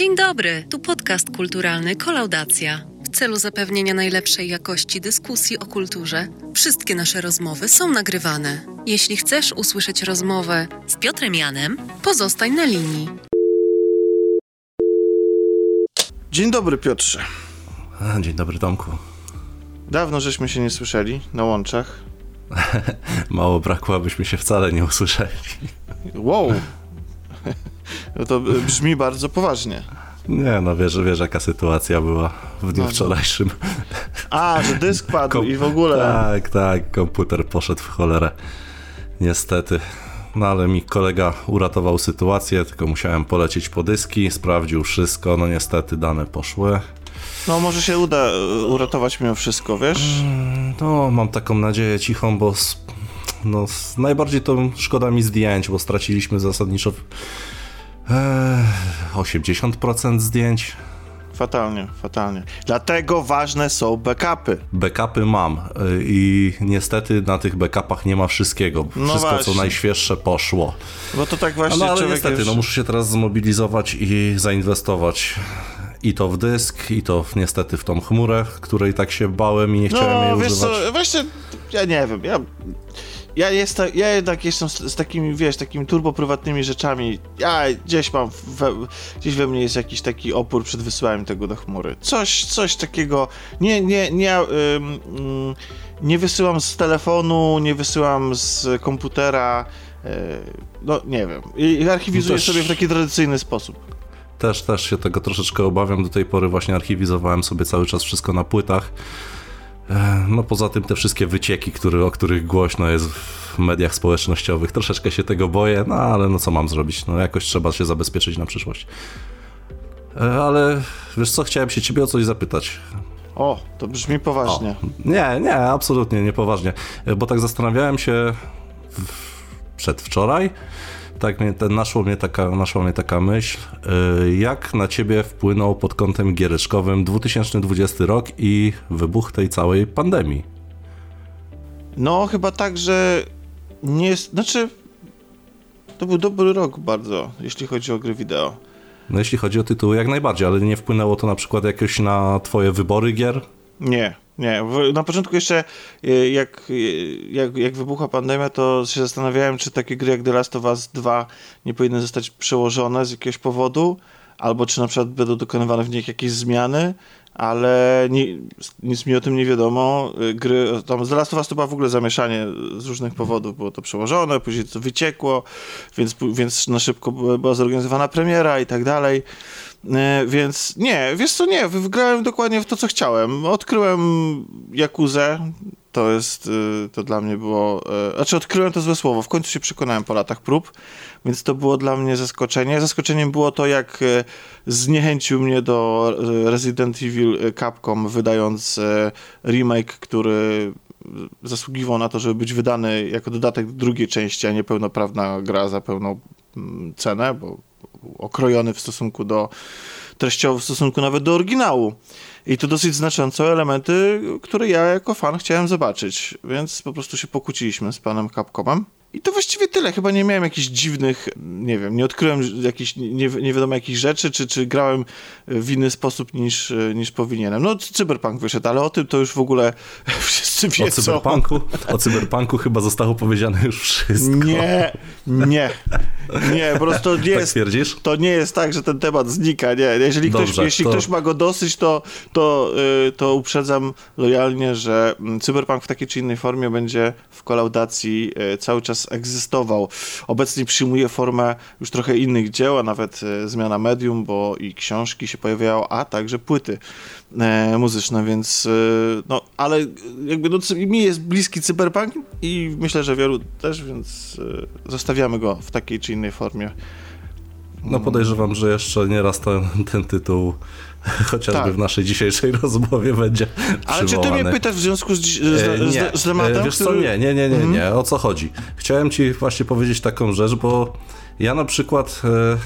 Dzień dobry, tu podcast kulturalny Kolaudacja. W celu zapewnienia najlepszej jakości dyskusji o kulturze, wszystkie nasze rozmowy są nagrywane. Jeśli chcesz usłyszeć rozmowę z Piotrem Janem, pozostań na linii. Dzień dobry, Piotrze. Dzień dobry, Tomku. Dawno żeśmy się nie słyszeli na łączach. Mało brakło, abyśmy się wcale nie usłyszeli. Wow. No to brzmi bardzo poważnie. Nie, no wiesz, wiesz jaka sytuacja była w dniu No, no. wczorajszym. A, że dysk padł Kom- i w ogóle. Tak, tak, komputer poszedł w cholerę. Niestety. No ale mi kolega uratował sytuację, tylko musiałem polecieć po dyski, sprawdził wszystko, no niestety dane poszły. No może się uda e, uratować mimo wszystko, wiesz? No, mam taką nadzieję cichą, bo no, najbardziej to szkoda mi zdjęć, bo straciliśmy zasadniczo 80% zdjęć. Fatalnie, fatalnie. Dlatego ważne są backupy. Backupy mam y, i niestety na tych backupach nie ma wszystkiego. No Wszystko, właśnie. co najświeższe poszło. Bo to tak No, właśnie ale człowiek niestety, już... no muszę się teraz zmobilizować i zainwestować i to w dysk, i to w, niestety w tą chmurę, której tak się bałem i nie chciałem No, jej wiesz używać. co, właśnie, ja nie wiem, ja... Ja, jestem, ja jednak jestem z, z takimi, wiesz, takimi turboprywatnymi rzeczami. Ja gdzieś mam, we, gdzieś we mnie jest jakiś taki opór przed wysyłaniem tego do chmury. Coś, coś takiego. Nie, nie, nie, ym, ym, nie wysyłam z telefonu, nie wysyłam z komputera. Yy, no, nie wiem. I, i archiwizuję No też- sobie w taki tradycyjny sposób. Też, też się tego troszeczkę obawiam. Do tej pory właśnie archiwizowałem sobie cały czas wszystko na płytach. No poza tym te wszystkie wycieki, które, o których głośno jest w mediach społecznościowych, troszeczkę się tego boję, no ale no co mam zrobić? No jakoś trzeba się zabezpieczyć na przyszłość. Ale wiesz co, chciałem się ciebie o coś zapytać. O, to brzmi poważnie. Nie, nie, absolutnie niepoważnie, bo tak zastanawiałem się w- przedwczoraj, tak mnie, ten, naszło mnie taka, naszła mnie taka myśl, e, jak na ciebie wpłynął pod kątem giereczkowym 2020 rok i wybuch tej całej pandemii. No, chyba tak, że nie jest. Znaczy. To był dobry rok bardzo, jeśli chodzi o gry wideo. No jeśli chodzi o tytuły, jak najbardziej, ale nie wpłynęło to na przykład jakoś na twoje wybory gier? Nie, nie. Na początku jeszcze, e, jak, e, jak, jak wybuchła pandemia, to się zastanawiałem, czy takie gry jak The Last of Us 2 nie powinny zostać przełożone z jakiegoś powodu, albo czy na przykład będą dokonywane w nich jakieś zmiany, ale ni, nic mi o tym nie wiadomo. E, Gry, tam z Last of Us to było w ogóle zamieszanie z różnych powodów, było to przełożone, później to wyciekło, więc, więc na szybko była była zorganizowana premiera i tak dalej. E, Więc nie, wiesz co, nie, wygrałem dokładnie w to, co chciałem. Odkryłem Jakuzę, to jest, y, to dla mnie było, e, znaczy odkryłem to złe słowo, w końcu się przekonałem po latach prób, więc to było dla mnie zaskoczenie. Zaskoczeniem było to, jak e, zniechęcił mnie do e, Resident Evil e, Capcom, wydając e, remake, który zasługiwał na to, żeby być wydany jako dodatek do drugiej części, a nie pełnoprawna gra za pełną mm, cenę, bo okrojony w stosunku do treściowo, w stosunku nawet do oryginału. I to dosyć znaczące elementy, które ja jako fan chciałem zobaczyć, więc po prostu się pokłóciliśmy z panem Capcomem. I to właściwie tyle. Chyba nie miałem jakichś dziwnych, nie wiem, nie odkryłem jakichś nie, nie wiadomo jakich rzeczy, czy, czy grałem w inny sposób niż, niż powinienem. No, Cyberpunk wyszedł, ale o tym to już w ogóle wszyscy O wiedzą. cyberpunku, o cyberpunku chyba zostało powiedziane już wszystko. Nie, nie, nie, po prostu to nie Tak jest, twierdzisz? to nie jest tak, że ten temat znika, nie. Jeżeli, ktoś, Dobrze, jeśli to- ktoś ma go dosyć, to, to, y, to uprzedzam lojalnie, że mm, Cyberpunk w takiej czy innej formie będzie w kolaudacji y, cały czas egzystował. Obecnie przyjmuje formę już trochę innych dzieł, a nawet y, zmiana medium, bo i książki się pojawiają, a także płyty e, muzyczne, więc y, no, ale jakby no, mi jest bliski Cyberpunk i myślę, że wielu też, więc zostawiamy go w takiej czy innej formie. No podejrzewam, że jeszcze nieraz ten, ten tytuł chociażby Tak. w naszej dzisiejszej rozmowie będzie Ale czy ty mnie pytasz w związku z, z, E, z, nie, z tematem? E, wiesz co, nie, nie, nie, nie, Mhm. nie, o co chodzi? Chciałem ci właśnie powiedzieć taką rzecz, bo ja na przykład e,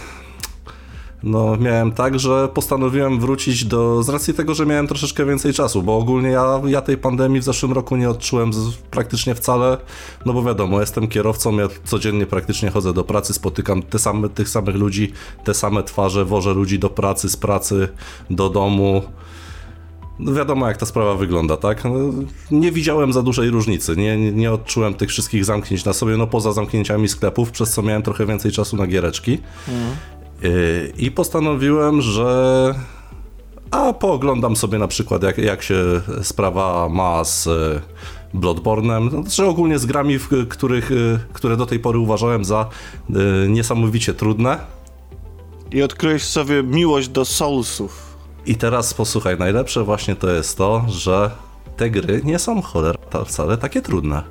no miałem tak, że postanowiłem wrócić do, z racji tego, że miałem troszeczkę więcej czasu, bo ogólnie ja, ja tej pandemii w zeszłym roku nie odczułem z, praktycznie wcale, no bo wiadomo, jestem kierowcą, ja codziennie praktycznie chodzę do pracy, spotykam te same, tych samych ludzi, te same twarze, wożę ludzi do pracy, z pracy do domu, no wiadomo, jak ta sprawa wygląda, tak? No, nie widziałem za dużej różnicy, nie, nie, odczułem tych wszystkich zamknięć na sobie, no poza zamknięciami sklepów, przez co miałem trochę więcej czasu na giereczki. Mhm. I postanowiłem, że a pooglądam sobie na przykład, jak, jak się sprawa ma z e, Bloodborne'em, no, znaczy ogólnie z grami, w których, e, które do tej pory uważałem za e, niesamowicie trudne. I odkryłeś sobie miłość do Soulsów. I teraz posłuchaj, najlepsze właśnie to jest to, że te gry nie są cholera wcale takie trudne.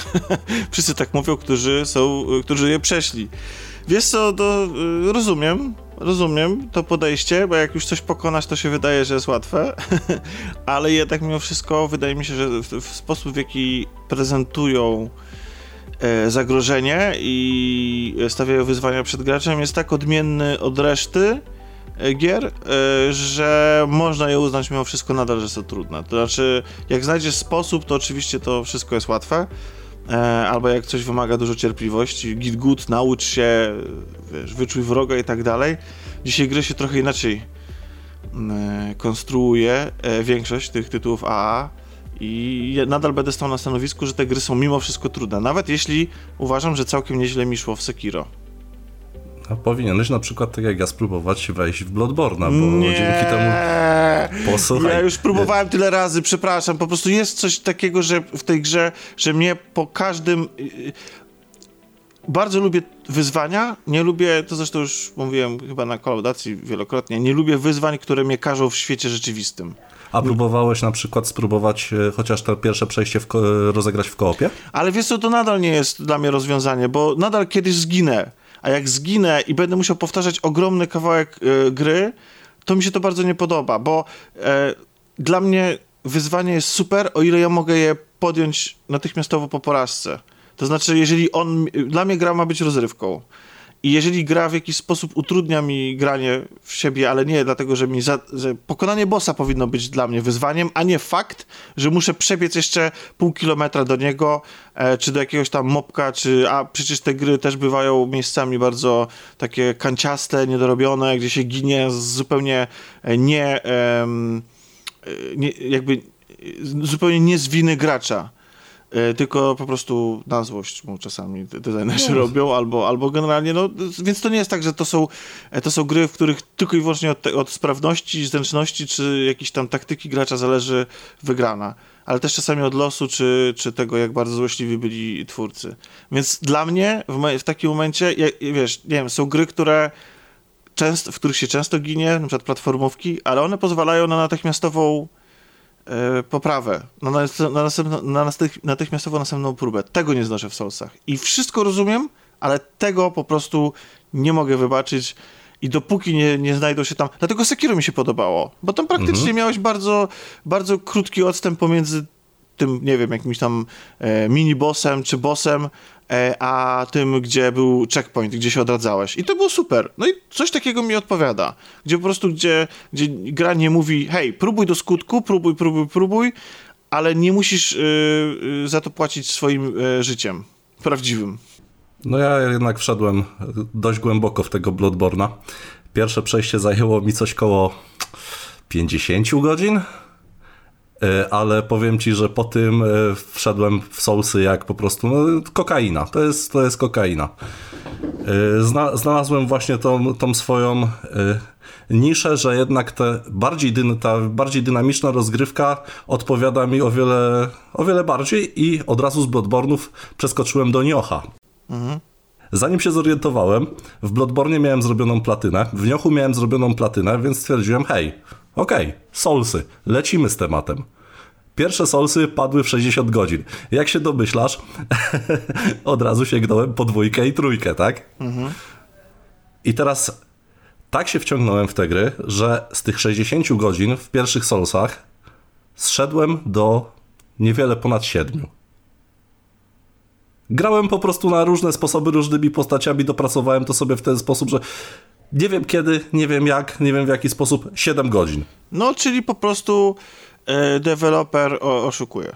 Wszyscy tak mówią, którzy są, którzy je przeszli. Wiesz co, to y, rozumiem, rozumiem to podejście, bo jak już coś pokonać, to się wydaje, że jest łatwe, ale jednak mimo wszystko wydaje mi się, że w, w sposób, w jaki prezentują e, zagrożenie i stawiają wyzwania przed graczem jest tak odmienny od reszty e, gier, e, że można je uznać mimo wszystko nadal, że są trudne. To znaczy, jak znajdziesz sposób, to oczywiście to wszystko jest łatwe, albo jak coś wymaga dużo cierpliwości, git good, naucz się, wiesz, wyczuj wroga i tak dalej. Dzisiaj gry się trochę inaczej mm, e, konstruuje, e, większość tych tytułów AA i nadal będę stał na stanowisku, że te gry są mimo wszystko trudne, nawet jeśli uważam, że całkiem nieźle mi szło w Sekiro. A powinieneś na przykład, tak jak ja, spróbować wejść w Bloodborne'a, bo nie. dzięki temu... Posłuchaj. Ja już próbowałem tyle razy, przepraszam, po prostu jest coś takiego, że w tej grze, że mnie po każdym... Y, bardzo lubię wyzwania, nie lubię, to zresztą już mówiłem chyba na kolaudacji wielokrotnie, nie lubię wyzwań, które mnie każą w świecie rzeczywistym. A próbowałeś na przykład spróbować e, chociaż to pierwsze przejście w rozegrać w koopie? Ale wiesz co, to nadal nie jest dla mnie rozwiązanie, bo nadal kiedyś zginę a jak zginę i będę musiał powtarzać ogromny kawałek y, gry, to mi się to bardzo nie podoba, bo y, dla mnie wyzwanie jest super, o ile ja mogę je podjąć natychmiastowo po porażce. To znaczy, jeżeli on, dla mnie gra ma być rozrywką. I jeżeli gra w jakiś sposób utrudnia mi granie w siebie, ale nie dlatego, że mi za, że pokonanie bossa powinno być dla mnie wyzwaniem, a nie fakt, że muszę przebiec jeszcze pół kilometra do niego, e, czy do jakiegoś tam mopka, czy a przecież te gry też bywają miejscami bardzo takie kanciaste, niedorobione, gdzie się ginie zupełnie e, nie, e, nie jakby zupełnie nie z winy gracza. E, tylko po prostu na złość mu czasami designerzy no. robią, albo, albo generalnie, no, więc to nie jest tak, że to są, e, to są gry, w których tylko i wyłącznie od, od sprawności, zręczności, czy jakiejś tam taktyki gracza zależy wygrana, ale też czasami od losu, czy, czy tego, jak bardzo złośliwi byli twórcy. Więc dla mnie w, w takim momencie, ja, wiesz, nie wiem, są gry, które często, w których się często ginie, na przykład platformówki, ale one pozwalają na natychmiastową poprawę, na, na, na natychmiastowo następną próbę. Tego nie znoszę w Soulsach. I wszystko rozumiem, ale tego po prostu nie mogę wybaczyć. I dopóki nie, nie znajdą się tam. Dlatego Sekiro mi się podobało, bo tam praktycznie mhm. miałeś bardzo, bardzo krótki odstęp pomiędzy tym, nie wiem, jakimś tam e, mini-bossem czy bossem, e, a tym, gdzie był checkpoint, gdzie się odradzałeś. I to było super. No i coś takiego mi odpowiada. Gdzie po prostu, gdzie, gdzie gra nie mówi, hej, próbuj do skutku, próbuj, próbuj, próbuj, ale nie musisz y, y, za to płacić swoim y, życiem. Prawdziwym. No ja jednak wszedłem dość głęboko w tego Bloodborna. Pierwsze przejście zajęło mi coś koło 50 godzin. E, ale powiem ci, że po tym e, wszedłem w sousy jak po prostu no, kokaina. To jest, to jest kokaina. E, zna, znalazłem właśnie tą, tą swoją niszę, że jednak te bardziej, ta bardziej dynamiczna rozgrywka odpowiada mi o wiele, o wiele bardziej i od razu z Bloodborne'ów przeskoczyłem do Niocha. Mhm. Zanim się zorientowałem, w Bloodborne miałem zrobioną platynę, w Niochu miałem zrobioną platynę, więc stwierdziłem, hej, Okej, okay, Soulsy, lecimy z tematem. Pierwsze Soulsy padły w 60 godzin. Jak się domyślasz, od razu sięgnąłem po dwójkę i trójkę, tak? Mhm. I teraz tak się wciągnąłem w te gry, że z tych 60 godzin w pierwszych Soulsach zszedłem do niewiele ponad 7. Grałem po prostu na różne sposoby, różnymi postaciami, dopracowałem to sobie w ten sposób, że Nie wiem kiedy, nie wiem jak, nie wiem w jaki sposób. 7 godzin. No, czyli po prostu deweloper o, oszukuje.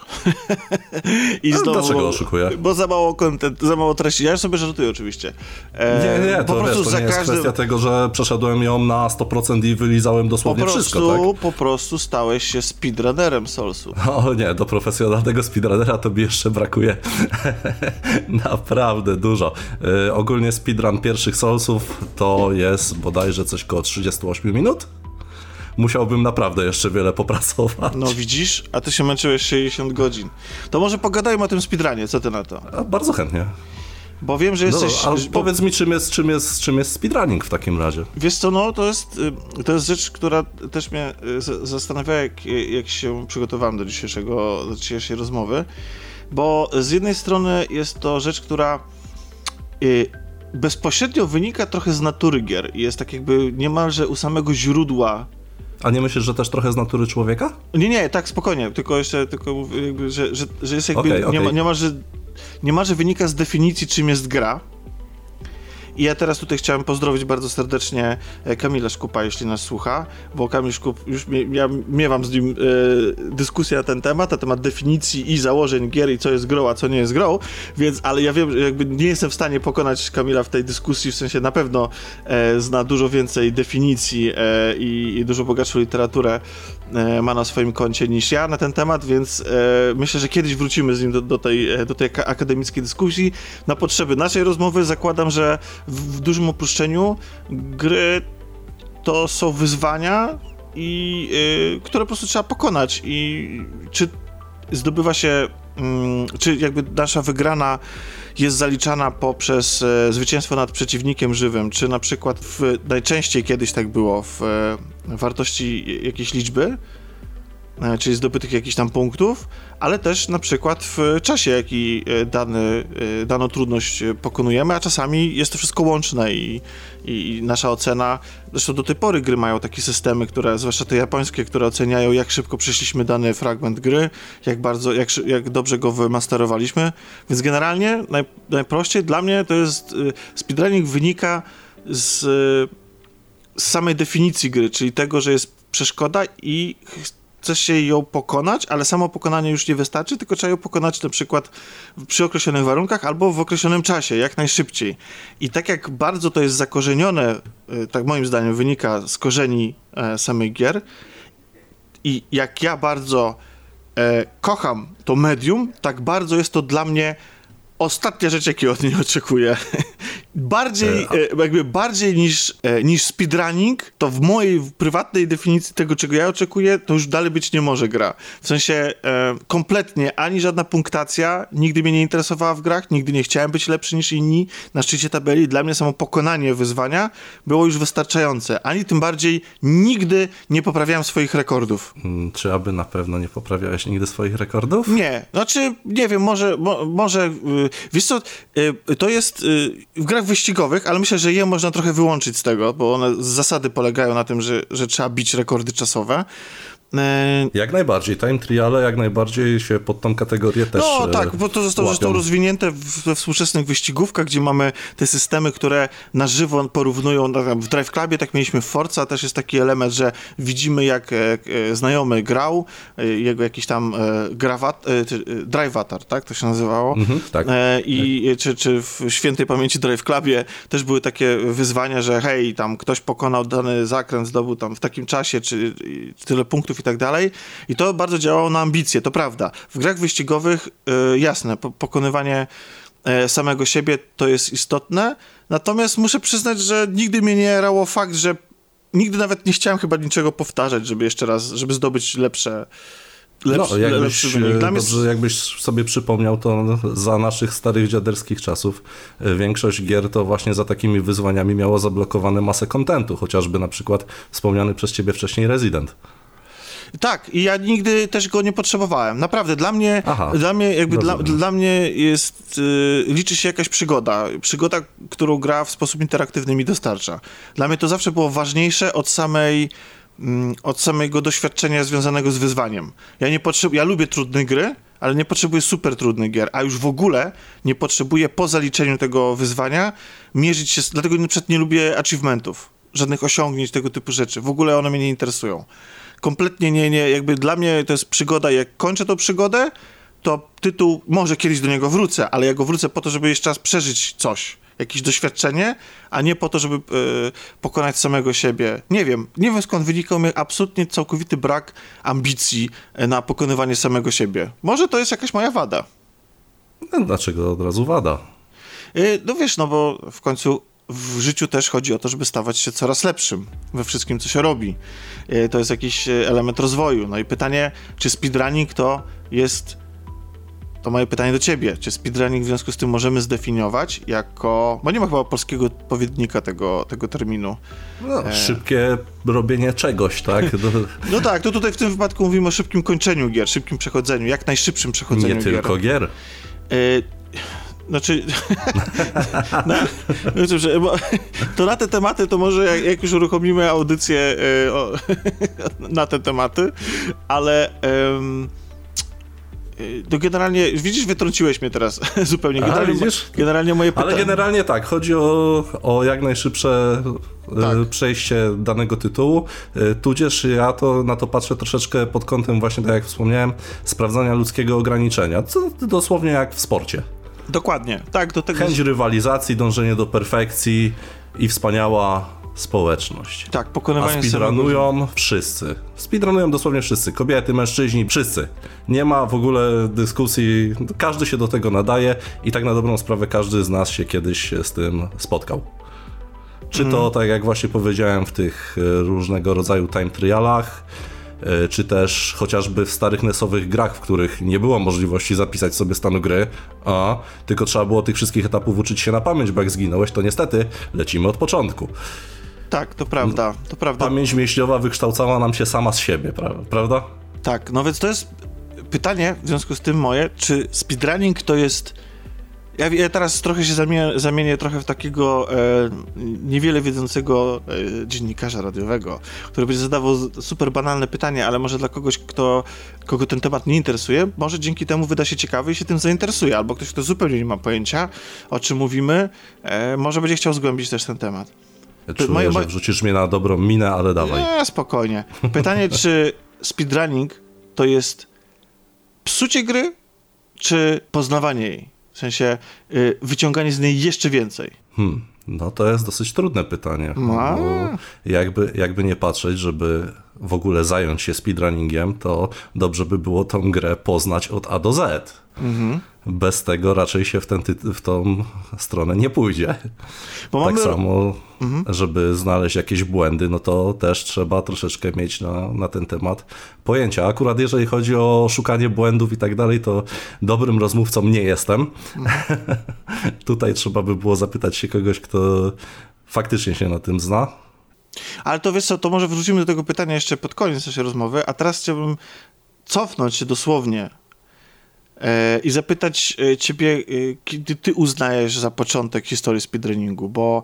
I znowu, dlaczego oszukuje? Bo za mało content, za mało treści. Ja sobie żartuję oczywiście. E, nie, nie, to, po wiesz, to nie jest każdym... kwestia tego, że przeszedłem ją na 100% i wylizałem dosłownie po prostu, wszystko, tak? Po prostu stałeś się speedrunnerem Soulsu. O nie, do profesjonalnego speedrunnera to mi jeszcze brakuje naprawdę dużo. E, ogólnie speedrun pierwszych Soulsów to jest bodajże coś koło 38 minut musiałbym naprawdę jeszcze wiele popracować. No widzisz, a ty się męczyłeś 60 godzin. To może pogadajmy o tym speedrunie, co ty na to? A, bardzo chętnie. Bo wiem, że jesteś... No, powiedz mi, czym jest, czym, jest, czym jest speedrunning w takim razie? Wiesz co, no to jest, y, to jest rzecz, która też mnie y, zastanawiała, jak, jak się przygotowałem do, dzisiejszego, do dzisiejszej rozmowy, bo z jednej strony jest to rzecz, która y, bezpośrednio wynika trochę z natury gier i jest tak jakby niemalże u samego źródła a nie myślisz, że też trochę z natury człowieka? Nie, nie, tak, spokojnie, tylko jeszcze, tylko jakby, że, że, że jest jakby, okay, okay. Nie, ma, nie, ma, że, nie ma, że wynika z definicji, czym jest gra, i ja teraz tutaj chciałem pozdrowić bardzo serdecznie e, Kamila Szkupa, jeśli nas słucha, bo Kamil Szkup, już ja miewam z nim e, dyskusję na ten temat, na temat definicji i założeń gier i co jest grą, a co nie jest grą, więc, ale ja wiem, że jakby nie jestem w stanie pokonać Kamila w tej dyskusji, w sensie na pewno e, zna dużo więcej definicji e, i, i, dużo bogatszą literaturę ma na swoim koncie niż ja na ten temat, więc e, myślę, że kiedyś wrócimy z nim do, do, tej, do tej akademickiej dyskusji. Na potrzeby naszej rozmowy zakładam, że w dużym opuszczeniu gry to są wyzwania, i, yy, które po prostu trzeba pokonać. I czy zdobywa się, yy, czy jakby nasza wygrana jest zaliczana poprzez yy, zwycięstwo nad przeciwnikiem żywym, czy na przykład w, najczęściej kiedyś tak było w wartości jakiejś liczby, E, czyli zdobytych jakichś tam punktów, ale też na przykład w czasie, jaki e, dany, e, daną trudność pokonujemy, a czasami jest to wszystko łączne i, i nasza ocena, zresztą do tej pory gry mają takie systemy, które, zwłaszcza te japońskie, które oceniają, jak szybko przeszliśmy dany fragment gry, jak bardzo, jak, jak dobrze go wymasterowaliśmy, więc generalnie naj, najprościej dla mnie to jest, speedrunning wynika z, z samej definicji gry, czyli tego, że jest przeszkoda i chce się ją pokonać, ale samo pokonanie już nie wystarczy, tylko trzeba ją pokonać na przykład przy określonych warunkach albo w określonym czasie, jak najszybciej. I tak jak bardzo to jest zakorzenione, e, tak moim zdaniem wynika z korzeni e, samych gier i jak ja bardzo e, kocham to medium, tak bardzo jest to dla mnie ostatnia rzecz, jakiej od niej oczekuję. bardziej, e, jakby bardziej niż, e, niż speedrunning, to w mojej prywatnej definicji tego, czego ja oczekuję, to już dalej być nie może gra. W sensie e, kompletnie ani żadna punktacja nigdy mnie nie interesowała w grach, nigdy nie chciałem być lepszy niż inni na szczycie tabeli. Dla mnie samo pokonanie wyzwania było już wystarczające. Ani tym bardziej nigdy nie poprawiałem swoich rekordów. Hmm, czy aby na pewno nie poprawiałeś nigdy swoich rekordów? Nie. Znaczy, nie wiem, może, mo, może y, wiesz co, y, to jest y, w grach wyścigowych, ale myślę, że je można trochę wyłączyć z tego, bo one z zasady polegają na tym, że, że trzeba bić rekordy czasowe. E, jak najbardziej. Time triale jak najbardziej się pod tą kategorię też No e, tak, bo to zostało zresztą rozwinięte we współczesnych wyścigówkach, gdzie mamy te systemy, które na żywo porównują. No, w Drive Clubie tak mieliśmy w Forza, też jest taki element, że widzimy jak e, znajomy grał, jego jakiś tam grawat, driveatar, tak to się nazywało. Mhm, tak. I tak. Czy, czy w świętej pamięci Drive Clubie też były takie wyzwania, że hej, tam ktoś pokonał dany zakręt, zdobył tam w takim czasie, czy tyle punktów i tak dalej. I to bardzo działało na ambicje, to prawda. W grach wyścigowych, yy, jasne, po, pokonywanie yy, samego siebie to jest istotne, natomiast muszę przyznać, że nigdy mnie nie rało fakt, że nigdy nawet nie chciałem chyba niczego powtarzać, żeby jeszcze raz, żeby zdobyć lepsze Lepszy, no, jakbyś, dobrze, jakbyś sobie przypomniał, to za naszych starych dziaderskich czasów e, większość gier to właśnie za takimi wyzwaniami miało zablokowane masę kontentu, chociażby na przykład wspomniany przez ciebie wcześniej Resident. Tak, i ja nigdy też go nie potrzebowałem. Naprawdę, dla mnie, Aha, dla mnie jakby dla, dla, mnie jest, y, liczy się jakaś przygoda. Przygoda, którą gra w sposób interaktywny mi dostarcza. Dla mnie to zawsze było ważniejsze od samej mm, od samego doświadczenia związanego z wyzwaniem. Ja nie potrzebuję, ja lubię trudne gry, ale nie potrzebuję super trudnych gier, a już w ogóle nie potrzebuję po zaliczeniu tego wyzwania mierzyć się, dlatego na przykład nie lubię achievementów żadnych osiągnięć, tego typu rzeczy. W ogóle one mnie nie interesują. Kompletnie nie, nie, jakby dla mnie to jest przygoda. Jak kończę tą przygodę, to tytuł, może kiedyś do niego wrócę, ale ja go wrócę po to, żeby jeszcze raz przeżyć coś, jakieś doświadczenie, a nie po to, żeby e, pokonać samego siebie. Nie wiem, nie wiem skąd wynikał mi absolutnie całkowity brak ambicji e, na pokonywanie samego siebie. Może to jest jakaś moja wada. No, dlaczego od razu wada? E, no wiesz, no bo w końcu w życiu też chodzi o to, żeby stawać się coraz lepszym we wszystkim, co się robi. E, to jest jakiś e, element rozwoju. No i pytanie, czy speedrunning to jest to moje pytanie do ciebie. Czy speedrunning w związku z tym możemy zdefiniować jako... Bo nie ma chyba polskiego odpowiednika tego, tego terminu. No, e... Szybkie robienie czegoś, tak? No tak, to tutaj w tym wypadku mówimy o szybkim kończeniu gier, szybkim przechodzeniu, jak najszybszym przechodzeniu nie gier. Nie tylko gier. E... Znaczy, no, no, to na te tematy, to może jak, jak już uruchomimy audycję y, o, na te tematy, ale... To generalnie, widzisz, wytrąciłeś mnie teraz zupełnie. Generalnie, A, widzisz? generalnie moje pytanie... Ale generalnie tak, chodzi o, o jak najszybsze e, tak. przejście danego tytułu, e, tudzież ja to na to patrzę troszeczkę pod kątem właśnie, tak jak wspomniałem, sprawdzania ludzkiego ograniczenia. To dosłownie jak w sporcie. Dokładnie, tak, do tego... Chęć rywalizacji, dążenie do perfekcji i wspaniała społeczność. Tak, pokonywanie A speedrunują samego... wszyscy. Speedrunują dosłownie wszyscy. Kobiety, mężczyźni, wszyscy. Nie ma w ogóle dyskusji. Każdy się do tego nadaje i tak na dobrą sprawę każdy z nas się kiedyś z tym spotkał. Czy to, mm. tak jak właśnie powiedziałem, w tych e, różnego rodzaju time trialach, czy też chociażby w starych nesowych grach, w których nie było możliwości zapisać sobie stanu gry, a tylko trzeba było tych wszystkich etapów uczyć się na pamięć, bo jak zginąłeś, to niestety lecimy od początku. Tak, to prawda, to prawda. Pamięć mięśniowa wykształcała nam się sama z siebie, prawda? Tak, no więc to jest pytanie w związku z tym moje, czy speedrunning to jest... Ja, ja teraz trochę się zamienię, zamienię trochę w takiego e, niewiele wiedzącego e, dziennikarza radiowego, który będzie zadawał super banalne pytanie, ale może dla kogoś, kto, kogo ten temat nie interesuje, może dzięki temu wyda się ciekawy i się tym zainteresuje, albo ktoś, kto zupełnie nie ma pojęcia, o czym mówimy, e, może będzie chciał zgłębić też ten temat. Czuję, moje, że wrzucisz mnie na dobrą minę, ale dawaj. Nie, spokojnie. Pytanie, czy speedrunning to jest psucie gry, czy poznawanie jej? W sensie y, wyciąganie z niej jeszcze więcej. Hmm. No to jest dosyć trudne pytanie. No. Jakby, jakby nie patrzeć, żeby w ogóle zająć się speedrunningiem, to dobrze by było tą grę poznać od A do Z. Mhm bez tego raczej się w, ten, w tą stronę nie pójdzie. Bo tak mamy... samo, mhm. żeby znaleźć jakieś błędy, no to też trzeba troszeczkę mieć na, na ten temat pojęcia. Akurat jeżeli chodzi o szukanie błędów i tak dalej, to dobrym rozmówcą nie jestem. Mhm. Tutaj trzeba by było zapytać się kogoś, kto faktycznie się na tym zna. Ale to wiesz co, to może wrócimy do tego pytania jeszcze pod koniec naszej rozmowy, a teraz chciałbym cofnąć się dosłownie E, i zapytać e, ciebie, e, kiedy ty uznajesz za początek historii speedrunningu, bo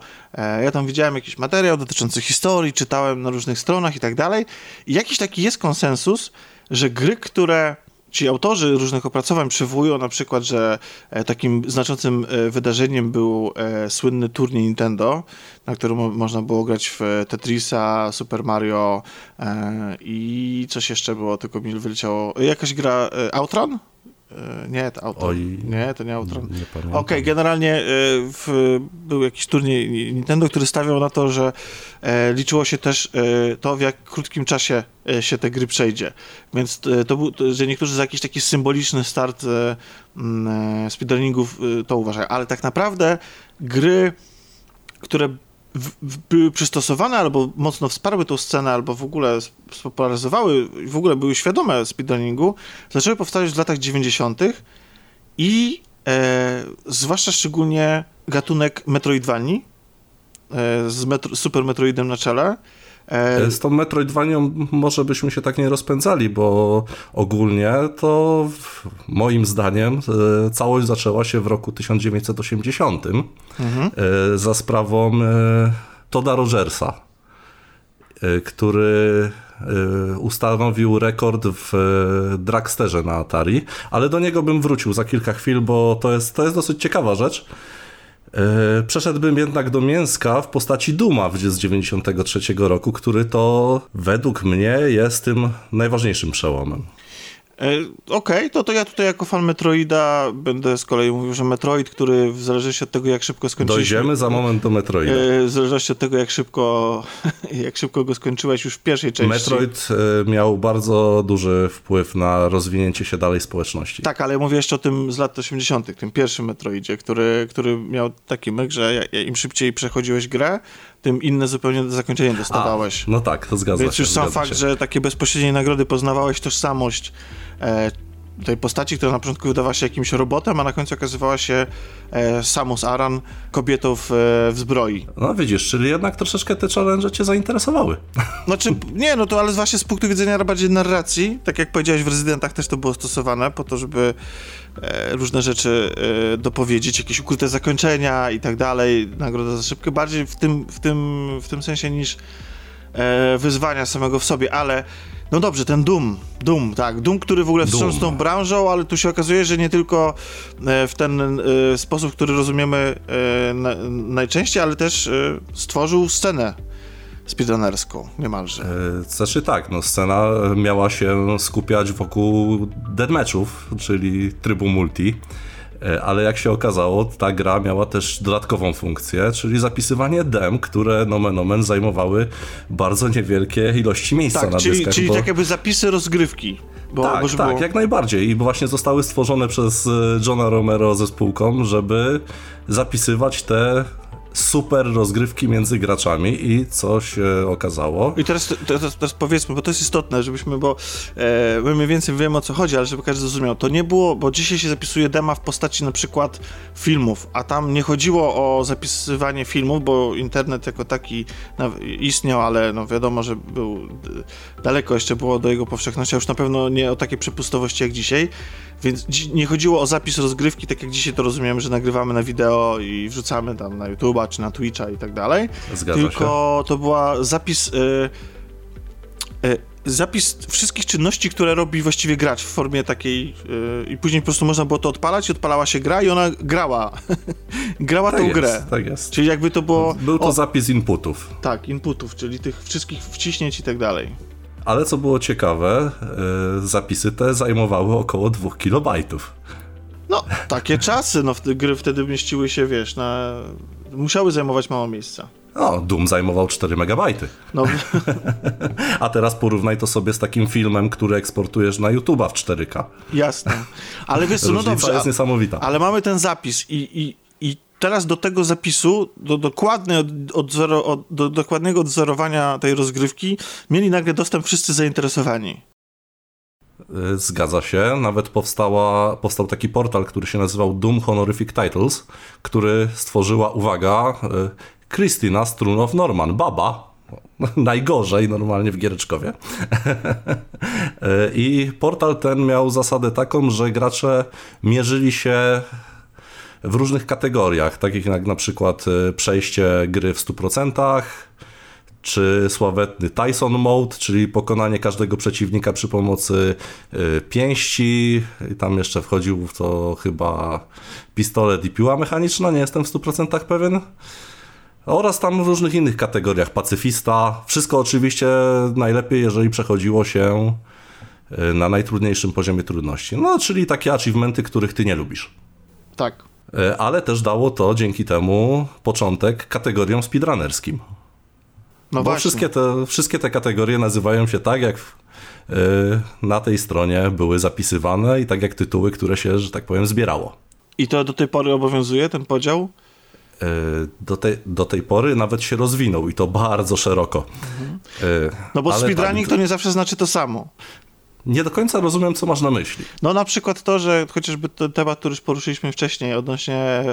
ja tam widziałem jakiś materiał dotyczący historii, czytałem na różnych stronach i tak dalej. I jakiś taki jest konsensus, że gry, które ci autorzy różnych opracowań przywołują na przykład, że takim znaczącym wydarzeniem był słynny turniej Nintendo, na którym można było grać w Tetrisa, Super Mario i coś jeszcze było, tylko mi wyleciało. Jakaś gra Outrun? E, nie, to auto. Oj, nie, to nie auto. Okej, okay, generalnie e, w, był jakiś turniej Nintendo, który stawiał na to, że e, liczyło się też to, w jak krótkim czasie się te gry przejdzie. Więc to był, że niektórzy za jakiś taki symboliczny start speedrunningów to uważają. Ale tak naprawdę gry, które były przystosowane albo mocno wsparły tą scenę, albo w ogóle spopularyzowały, w ogóle były świadome speedrunningu, zaczęły powstawać w latach 90. i e, zwłaszcza szczególnie gatunek Metroidvanii e, z metro, Super Metroidem na czele, z tą Metroidvanią może byśmy się tak nie rozpędzali, bo ogólnie to moim zdaniem e, całość zaczęła się w roku 1980 mhm. E, za sprawą Toda Rogersa, który ustanowił rekord w Dragsterze na Atari, ale do niego bym wrócił za kilka chwil, bo to jest, to jest dosyć ciekawa rzecz. E, przeszedłbym jednak do mięska w postaci Duma z 93 roku, który to według mnie jest tym najważniejszym przełomem. E, okej, okay, to, to ja tutaj jako fan Metroida będę z kolei mówił, że Metroid, który w zależności od tego, jak szybko skończyliśmy... Dojdziemy za moment do Metroida. E, w zależności od tego, jak szybko, jak szybko go skończyłeś już w pierwszej części. Metroid e, miał bardzo duży wpływ na rozwinięcie się dalej społeczności. Tak, ale mówię jeszcze o tym z lat 80., tym pierwszym Metroidzie, który, który miał taki myk, że im szybciej przechodziłeś grę, tym inne zupełnie zakończenie dostawałeś. A, no tak, to zgadza Więc się. Więc już sam fakt, się. że takie bezpośrednie nagrody poznawałeś tożsamość e, tej postaci, która na początku wydawała się jakimś robotem, a na końcu okazywała się e, Samus Aran, kobietą w, e, w zbroi. No widzisz, czyli jednak troszeczkę te challenge cię zainteresowały. Znaczy, nie, no to ale właśnie z punktu widzenia bardziej narracji, tak jak powiedziałeś, w Rezydentach też to było stosowane po to, żeby e, różne rzeczy e, dopowiedzieć, jakieś ukryte zakończenia i tak dalej, nagroda za szybkę, bardziej w tym, w tym, w tym sensie niż e, wyzwania samego w sobie, ale no dobrze, ten Doom, Doom, tak, Doom, który w ogóle wstrząsnął tą branżą, ale tu się okazuje, że nie tylko e, w ten e, sposób, który rozumiemy e, najczęściej, ale też stworzył scenę speedrunnerską niemalże. Znaczy tak, no scena miała się skupiać wokół deadmatchów, czyli trybu multi. E, ale jak się okazało, ta gra miała też dodatkową funkcję, czyli zapisywanie dem, które nomen omen zajmowały bardzo niewielkie ilości miejsca tak, na czyli, dyskach. Czyli bo... tak jakby zapisy rozgrywki. Bo, tak, bo tak, było... jak najbardziej. I właśnie zostały stworzone przez e, Johna Romero ze spółką, żeby zapisywać te super rozgrywki między graczami i co się okazało. I teraz, teraz, teraz powiedzmy, bo to jest istotne, żebyśmy, bo e, my mniej więcej wiemy o co chodzi, ale żeby każdy zrozumiał, to nie było, bo dzisiaj się zapisuje dema w postaci na przykład filmów, a tam nie chodziło o zapisywanie filmów, bo internet jako taki no, istniał, ale no wiadomo, że był daleko jeszcze było do jego powszechności, a już na pewno nie o takiej przepustowości jak dzisiaj, więc nie chodziło o zapis rozgrywki, tak jak dzisiaj to rozumiemy, że nagrywamy na wideo i wrzucamy tam na YouTube'a czy na Twitcha i tak dalej. Zgadza Tylko się. to była zapis. Y, y, zapis wszystkich czynności, które robi właściwie gracz w formie takiej yy, i później po prostu można było to odpalać i odpalała się gra i ona grała. grała tak tą jest, grę. Tak jest. Czyli jakby to było... Był to o, zapis inputów. Tak, inputów, czyli tych wszystkich wciśnięć i tak dalej. Ale co było ciekawe, yy, zapisy te zajmowały około 2 kilobajtów. No, takie czasy, no gry wtedy mieściły się, wiesz, na... musiały zajmować mało miejsca. No, Doom zajmował 4 megabajty. No. A teraz porównaj to sobie z takim filmem, który eksportujesz na YouTube'a w 4K. Jasne. Ale wiesz no dobrze. jest niesamowita. Ale mamy ten zapis i, i, i teraz do tego zapisu, do, dokładnej od, od zero, od, do dokładnego odzorowania tej rozgrywki mieli nagle dostęp wszyscy zainteresowani. Y, zgadza się. Nawet powstała, powstał taki portal, który się nazywał Doom Honorific Titles, który stworzyła, uwaga, y, Christina Strunow Norman, baba. Najgorzej normalnie w Giereczkowie. Y, I portal ten miał zasadę taką, że gracze mierzyli się w różnych kategoriach, takich jak na przykład przejście gry w 100%, czy sławetny Tyson Mode, czyli pokonanie każdego przeciwnika przy pomocy y, pięści. I tam jeszcze wchodził w to chyba pistolet i piła mechaniczna, nie jestem w 100% pewien. Oraz tam w różnych innych kategoriach, pacyfista. Wszystko oczywiście najlepiej, jeżeli przechodziło się y, na najtrudniejszym poziomie trudności. No, czyli takie achievementy, których ty nie lubisz. Tak. Y, ale też dało to dzięki temu początek kategoriom speedrunnerskim. No Bo wszystkie te, wszystkie te kategorie nazywają się tak, jak yy, na tej stronie były zapisywane i tak jak tytuły, które się, że tak powiem, zbierało. I to do tej pory obowiązuje ten podział? Yy, do, te, do tej pory nawet się rozwinął i to bardzo szeroko. Mhm. Yy, no bo speedrunning tak, to nie zawsze znaczy to samo. Nie do końca rozumiem, co masz na myśli. No na przykład to, że chociażby ten temat, który już poruszyliśmy wcześniej odnośnie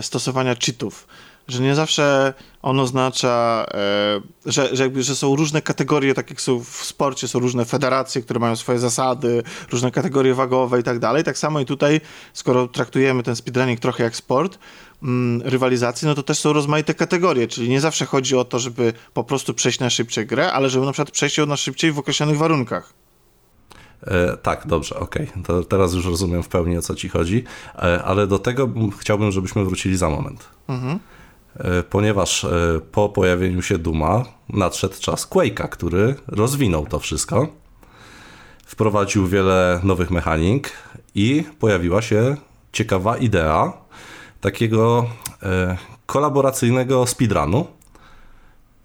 stosowania cheatów że nie zawsze on oznacza, e, że, że, jakby, że są różne kategorie, tak jak są w sporcie, są różne federacje, które mają swoje zasady, różne kategorie wagowe i tak dalej. Tak samo i tutaj, skoro traktujemy ten speedrunning trochę jak sport, mm, rywalizacji, no to też są rozmaite kategorie, czyli nie zawsze chodzi o to, żeby po prostu przejść na szybciej grę, ale żeby na przykład przejść ją na szybciej w określonych warunkach. E, tak, dobrze, okej. Okay. teraz już rozumiem w pełni o co ci chodzi, e, ale do tego chciałbym, żebyśmy wrócili za moment. Mhm. E, ponieważ e, po pojawieniu się Duma nadszedł czas Quake'a, który rozwinął to wszystko. Wprowadził wiele nowych mechanik i pojawiła się ciekawa idea takiego e, kolaboracyjnego speedrunu.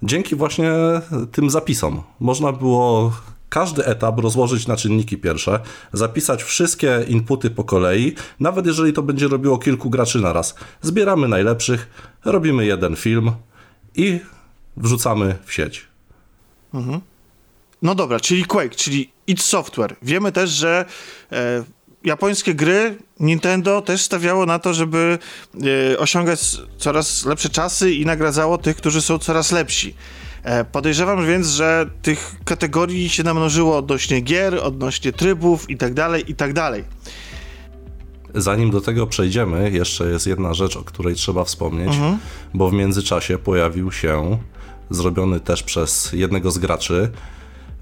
Dzięki właśnie tym zapisom można było każdy etap rozłożyć na czynniki pierwsze, zapisać wszystkie inputy po kolei, nawet jeżeli to będzie robiło kilku graczy na raz. Zbieramy najlepszych, robimy jeden film i wrzucamy w sieć. Mhm. No dobra, czyli Quake, czyli id Software. Wiemy też, że e, japońskie gry Nintendo też stawiało na to, żeby e, osiągać coraz lepsze czasy i nagradzało tych, którzy są coraz lepsi. E, podejrzewam więc, że tych kategorii się namnożyło odnośnie gier, odnośnie trybów i tak dalej, i tak dalej. Zanim do tego przejdziemy, jeszcze jest jedna rzecz, o której trzeba wspomnieć, mhm. bo w międzyczasie pojawił się, zrobiony też przez jednego z graczy,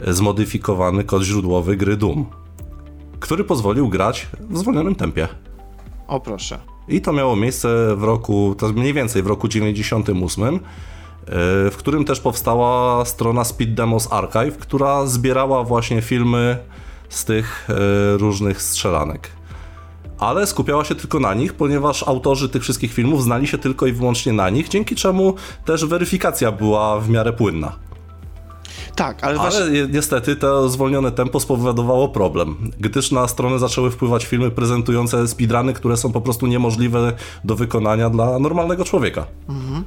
zmodyfikowany kod źródłowy gry Doom, który pozwolił grać w zwolnionym tempie. O proszę. I to miało miejsce w roku, to mniej więcej w roku 98, w którym też powstała strona Speed Demos Archive, która zbierała właśnie filmy z tych e, różnych strzelanek. Ale skupiała się tylko na nich, ponieważ autorzy tych wszystkich filmów znali się tylko i wyłącznie na nich, dzięki czemu też weryfikacja była w miarę płynna. Tak, ale, ale właśnie... niestety to zwolnione tempo spowodowało problem, gdyż na stronę zaczęły wpływać filmy prezentujące speedruny, które są po prostu niemożliwe do wykonania dla normalnego człowieka. Mhm.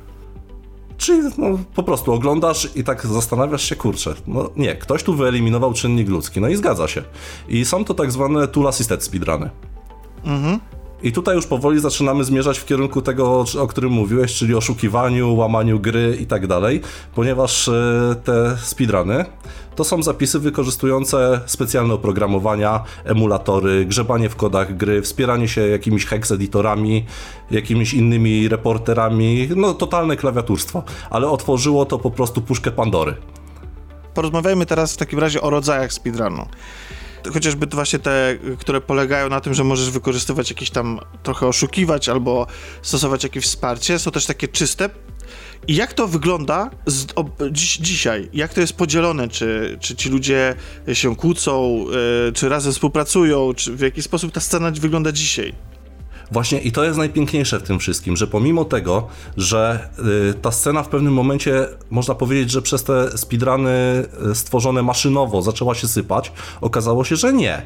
Czyli no, po prostu oglądasz i tak zastanawiasz się, kurczę, no nie, ktoś tu wyeliminował czynnik ludzki, no i zgadza się. I są to tak zwane tool assisted speedruny. Mhm. I tutaj już powoli zaczynamy zmierzać w kierunku tego, o którym mówiłeś, czyli oszukiwaniu, łamaniu gry i tak dalej, ponieważ e, te speedruny to są zapisy wykorzystujące specjalne oprogramowania, emulatory, grzebanie w kodach gry, wspieranie się jakimiś hex editorami, jakimiś innymi reporterami, no totalne klawiaturstwo, ale otworzyło to po prostu puszkę Pandory. Porozmawiajmy teraz w takim razie o rodzajach speedrunu chociażby właśnie te, które polegają na tym, że możesz wykorzystywać jakieś tam, trochę oszukiwać albo stosować jakieś wsparcie, są też takie czyste. I jak to wygląda z, o, dziś, dzisiaj? Jak to jest podzielone? Czy, czy ci ludzie się kłócą, y, czy razem współpracują? Czy w jaki sposób ta scena wygląda dzisiaj? Właśnie i to jest najpiękniejsze w tym wszystkim, że pomimo tego, że y, ta scena w pewnym momencie, można powiedzieć, że przez te speedruny y, stworzone maszynowo zaczęła się sypać, okazało się, że nie.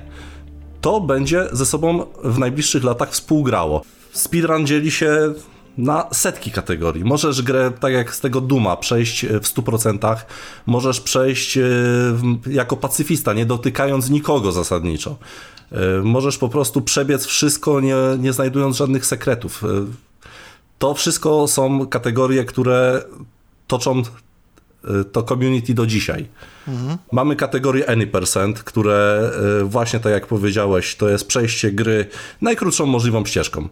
To będzie ze sobą w najbliższych latach współgrało. Speedrun dzieli się na setki kategorii. Możesz grę, tak jak z tego Duma, przejść w 100%, możesz przejść y, jako pacyfista, nie dotykając nikogo zasadniczo. E, możesz po prostu przebiec wszystko, nie, nie znajdując żadnych sekretów. E, to wszystko są kategorie, które toczą e, to community do dzisiaj. Mhm. Mamy kategorię Any Percent, które właśnie tak jak powiedziałeś, to jest przejście gry najkrótszą możliwą ścieżką.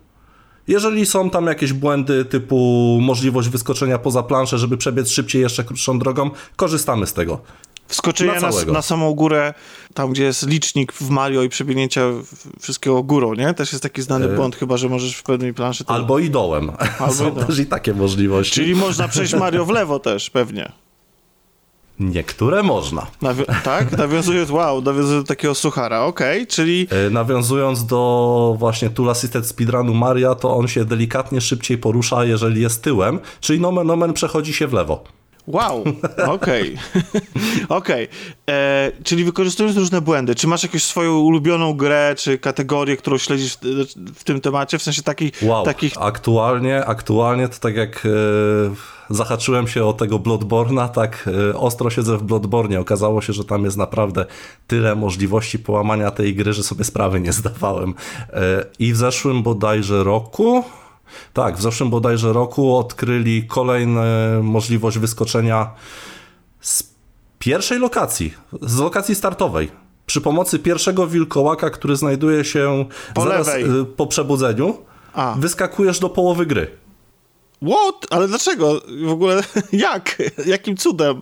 Jeżeli są tam jakieś błędy typu możliwość wyskoczenia poza planszę, żeby przebiec szybciej jeszcze krótszą drogą, korzystamy z tego. Wskoczenie na, na, na, samą górę, tam gdzie jest licznik w Mario i przebiegnięcia wszystkiego górą, nie? Też jest taki znany e, błąd, chyba że możesz w pewnej planszy... To... Albo i dołem. Albo Są i dołem. też i takie możliwości. Czyli można przejść Mario w lewo też, pewnie. Niektóre można. Nawi tak? Nawiązując, wow, nawiązując do takiego suchara, okej, okay, czyli... E, nawiązując do właśnie Tool Assisted Speedrunu Maria, to on się delikatnie szybciej porusza, jeżeli jest tyłem, czyli nomen omen przechodzi się w lewo. Wow, okej. Okay. okay. E, czyli wykorzystując różne błędy, czy masz jakąś swoją ulubioną grę, czy kategorię, którą śledzisz w, w tym temacie, w sensie takich... Wow, takich... Aktualnie, aktualnie to tak jak... E zahaczyłem się o tego Bloodborna, tak e, ostro siedzę w Bloodbornie. Okazało się, że tam jest naprawdę tyle możliwości połamania tej gry, że sobie sprawy nie zdawałem. E, I w zeszłym bodajże roku, tak, w zeszłym bodajże roku odkryli kolejną możliwość wyskoczenia z pierwszej lokacji, z lokacji startowej. Przy pomocy pierwszego wilkołaka, który znajduje się po zaraz. Y, po przebudzeniu, A. wyskakujesz do połowy gry. What? Ale dlaczego? W ogóle jak? Jakim cudem?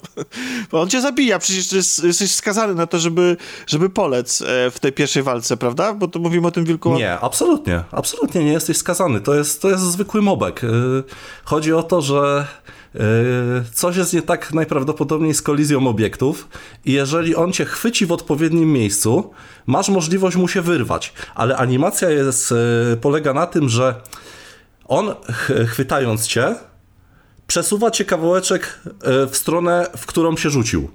Bo on cię zabija, przecież jesteś skazany na to, żeby, żeby polec e, w tej pierwszej walce, prawda? Bo to mówimy o tym wilku. Nie, absolutnie. Absolutnie nie jesteś skazany. To jest, to jest zwykły mobek. E, chodzi o to, że e, coś jest nie tak najprawdopodobniej z kolizją obiektów i jeżeli on cię chwyci w odpowiednim miejscu, masz możliwość mu się wyrwać. Ale animacja jest, polega na tym, że on chwytając cię, przesuwa cię kawałeczek e, w stronę, w którą się rzucił.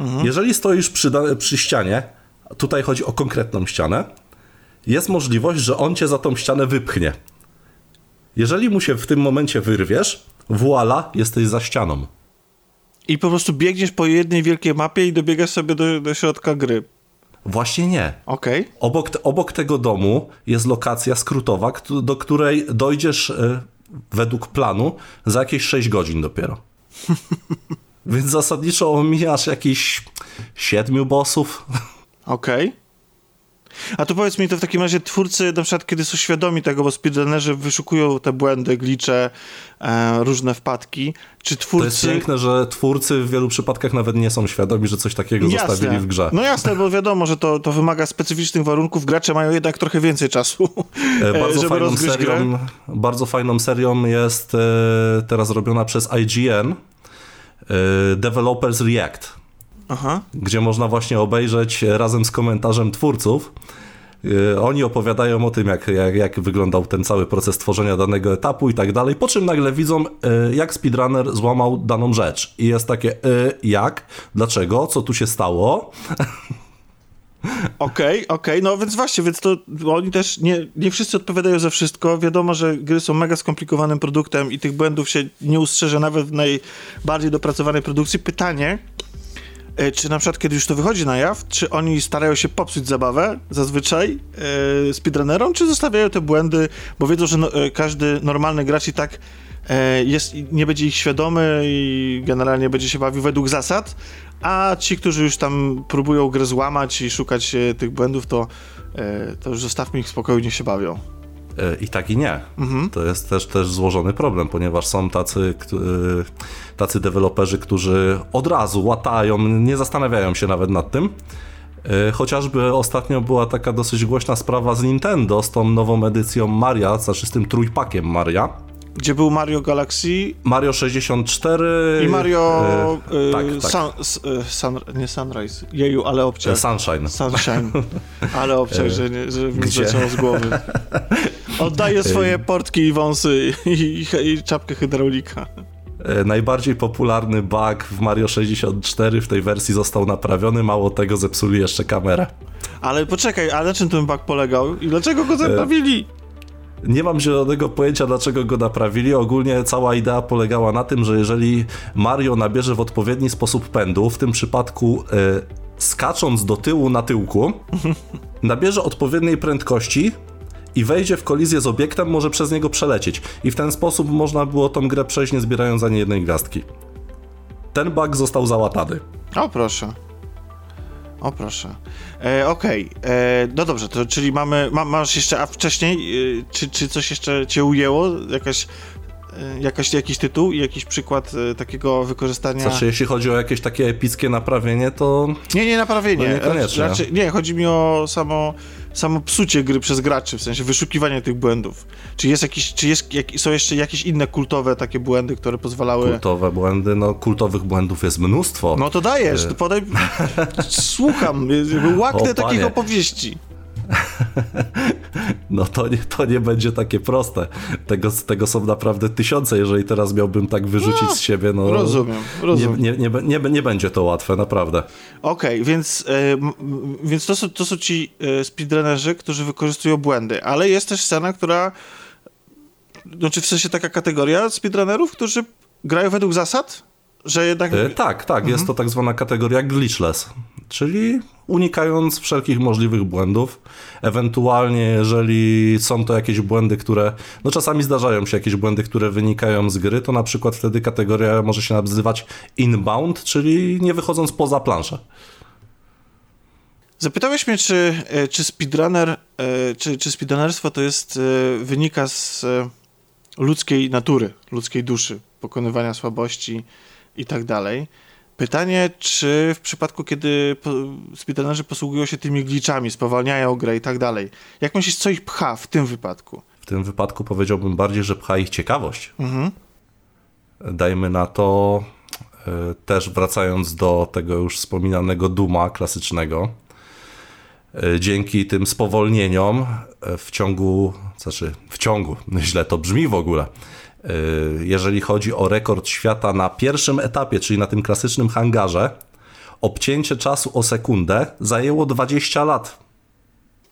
Mhm. Jeżeli stoisz przy, przy ścianie, tutaj chodzi o konkretną ścianę, jest możliwość, że on cię za tą ścianę wypchnie. Jeżeli mu się w tym momencie wyrwiesz, voila, jesteś za ścianą. I po prostu biegniesz po jednej wielkiej mapie i dobiegasz sobie do, do środka gry. Właśnie nie. Okej. Okay. Obok, obok tego domu jest lokacja skrótowa, do której dojdziesz e, według planu za jakieś 6 godzin dopiero. Więc zasadniczo omijasz jakieś siedmiu bossów. Okej. Okay. A to powiedz mi, to w takim razie twórcy, na przykład kiedy są świadomi tego, bo speedrunnerzy wyszukują te błędy, glicze, e, różne wpadki, czy twórcy... To jest piękne, że twórcy w wielu przypadkach nawet nie są świadomi, że coś takiego jasne. zostawili w grze. No jasne, bo wiadomo, że to, to wymaga specyficznych warunków, gracze mają jednak trochę więcej czasu, e, bardzo żeby fajną serią, grę. Bardzo fajną serią jest e, teraz robiona przez IGN, e, Developers React. Aha. gdzie można właśnie obejrzeć razem z komentarzem twórców. Y, oni opowiadają o tym, jak, jak, jak, wyglądał ten cały proces tworzenia danego etapu i tak dalej, po czym nagle widzą, y, jak speedrunner złamał daną rzecz. I jest takie, y, jak? Dlaczego? Co tu się stało? Okej, okej, okay. no więc właśnie, więc to oni też nie, nie wszyscy odpowiadają za wszystko. Wiadomo, że gry są mega skomplikowanym produktem i tych błędów się nie ustrzeże nawet w najbardziej dopracowanej produkcji. Pytanie, czy na przykład, kiedy już to wychodzi na jaw, czy oni starają się popsuć zabawę zazwyczaj e, speedrunnerom, czy zostawiają te błędy, bo wiedzą, że no, e, każdy normalny gracz i tak e, jest, nie będzie ich świadomy i generalnie będzie się bawił według zasad, a ci, którzy już tam próbują grę złamać i szukać e, tych błędów, to, e, to już zostawmy ich spokojnie się bawią. E, I tak i nie. Mhm. To jest też, też złożony problem, ponieważ są tacy, e, tacy deweloperzy, którzy od razu łatają, nie zastanawiają się nawet nad tym. E, chociażby ostatnio była taka dosyć głośna sprawa z Nintendo, z tą nową edycją Maria, znaczy z tym trójpakiem Maria gdzie był Mario Galaxy. Mario 64. I Mario. E, tak, tak. Sun, e, sun, nie Sunrise. Jeju, ale obciach. Sunshine. Sunshine. Ale obciach, że, nie, że mi z głowy. Oddaję swoje portki i wąsy i, i, i czapkę hydraulika. Najbardziej popularny bug w Mario 64 w tej wersji został naprawiony, mało tego zepsuli jeszcze kamerę. Ale poczekaj, a na czym ten bug polegał i dlaczego go naprawili? Nie mam zielonego pojęcia, dlaczego go naprawili. Ogólnie cała idea polegała na tym, że jeżeli Mario nabierze w odpowiedni sposób pędu, w tym przypadku e, skacząc do tyłu na tyłku, nabierze odpowiedniej prędkości i wejdzie w kolizję z obiektem, może przez niego przelecieć. I w ten sposób można było tą grę przejść, nie zbierając ani jednej gwiazdki. Ten bug został załatany. O proszę. O proszę. E, Okej, okay. E, no dobrze, to czyli mamy, ma, masz jeszcze, a wcześniej, e, czy, czy coś jeszcze cię ujęło? Jakaś jakaś, jakiś tytuł i jakiś przykład e, takiego wykorzystania. Znaczy, jeśli chodzi o jakieś takie epickie naprawienie, to. Nie, nie naprawienie. No niekoniecznie. Raczej, nie, chodzi mi o samo samo psucie gry przez graczy, w sensie wyszukiwanie tych błędów. Czy jest jakiś, czy jest, jak, są jeszcze jakieś inne kultowe takie błędy, które pozwalały... Kultowe błędy, no kultowych błędów jest mnóstwo. No to dajesz, to podaj... Słucham, łaknę takich opowieści. No to nie, to nie będzie takie proste. Tego, tego są naprawdę tysiące, jeżeli teraz miałbym tak wyrzucić no, z siebie. No, rozumiem, rozumiem. Nie, nie, nie, nie, nie będzie to łatwe, naprawdę. Okej, okay, więc, e, więc to, są, to są ci e, speedrunnerzy, którzy wykorzystują błędy, ale jest też scena, która znaczy w sensie taka kategoria speedrunnerów, którzy grają według zasad, że jednak... E, tak, tak, mhm. jest to tak zwana kategoria glitchless, czyli unikając wszelkich możliwych błędów. Ewentualnie, jeżeli są to jakieś błędy, które, no czasami zdarzają się jakieś błędy, które wynikają z gry, to na przykład wtedy kategoria może się nazywać inbound, czyli nie wychodząc poza planszę. Zapytałeś mnie, czy, e, czy speedrunner, e, czy, czy speedrunnerstwo to jest, e, wynika z ludzkiej natury, ludzkiej duszy, pokonywania słabości i tak dalej. Pytanie, czy w przypadku, kiedy speedrunnerzy posługują się tymi glitchami, spowalniają grę i tak dalej, jak myślisz, co ich pcha w tym wypadku? W tym wypadku powiedziałbym bardziej, że pcha ich ciekawość. Mhm. Dajmy na to, e, też wracając do tego już wspominanego Duma klasycznego, e, dzięki tym spowolnieniom e, w ciągu, znaczy w ciągu, źle to brzmi w ogóle, jeżeli chodzi o rekord świata na pierwszym etapie, czyli na tym klasycznym hangarze, obcięcie czasu o sekundę zajęło 20 lat.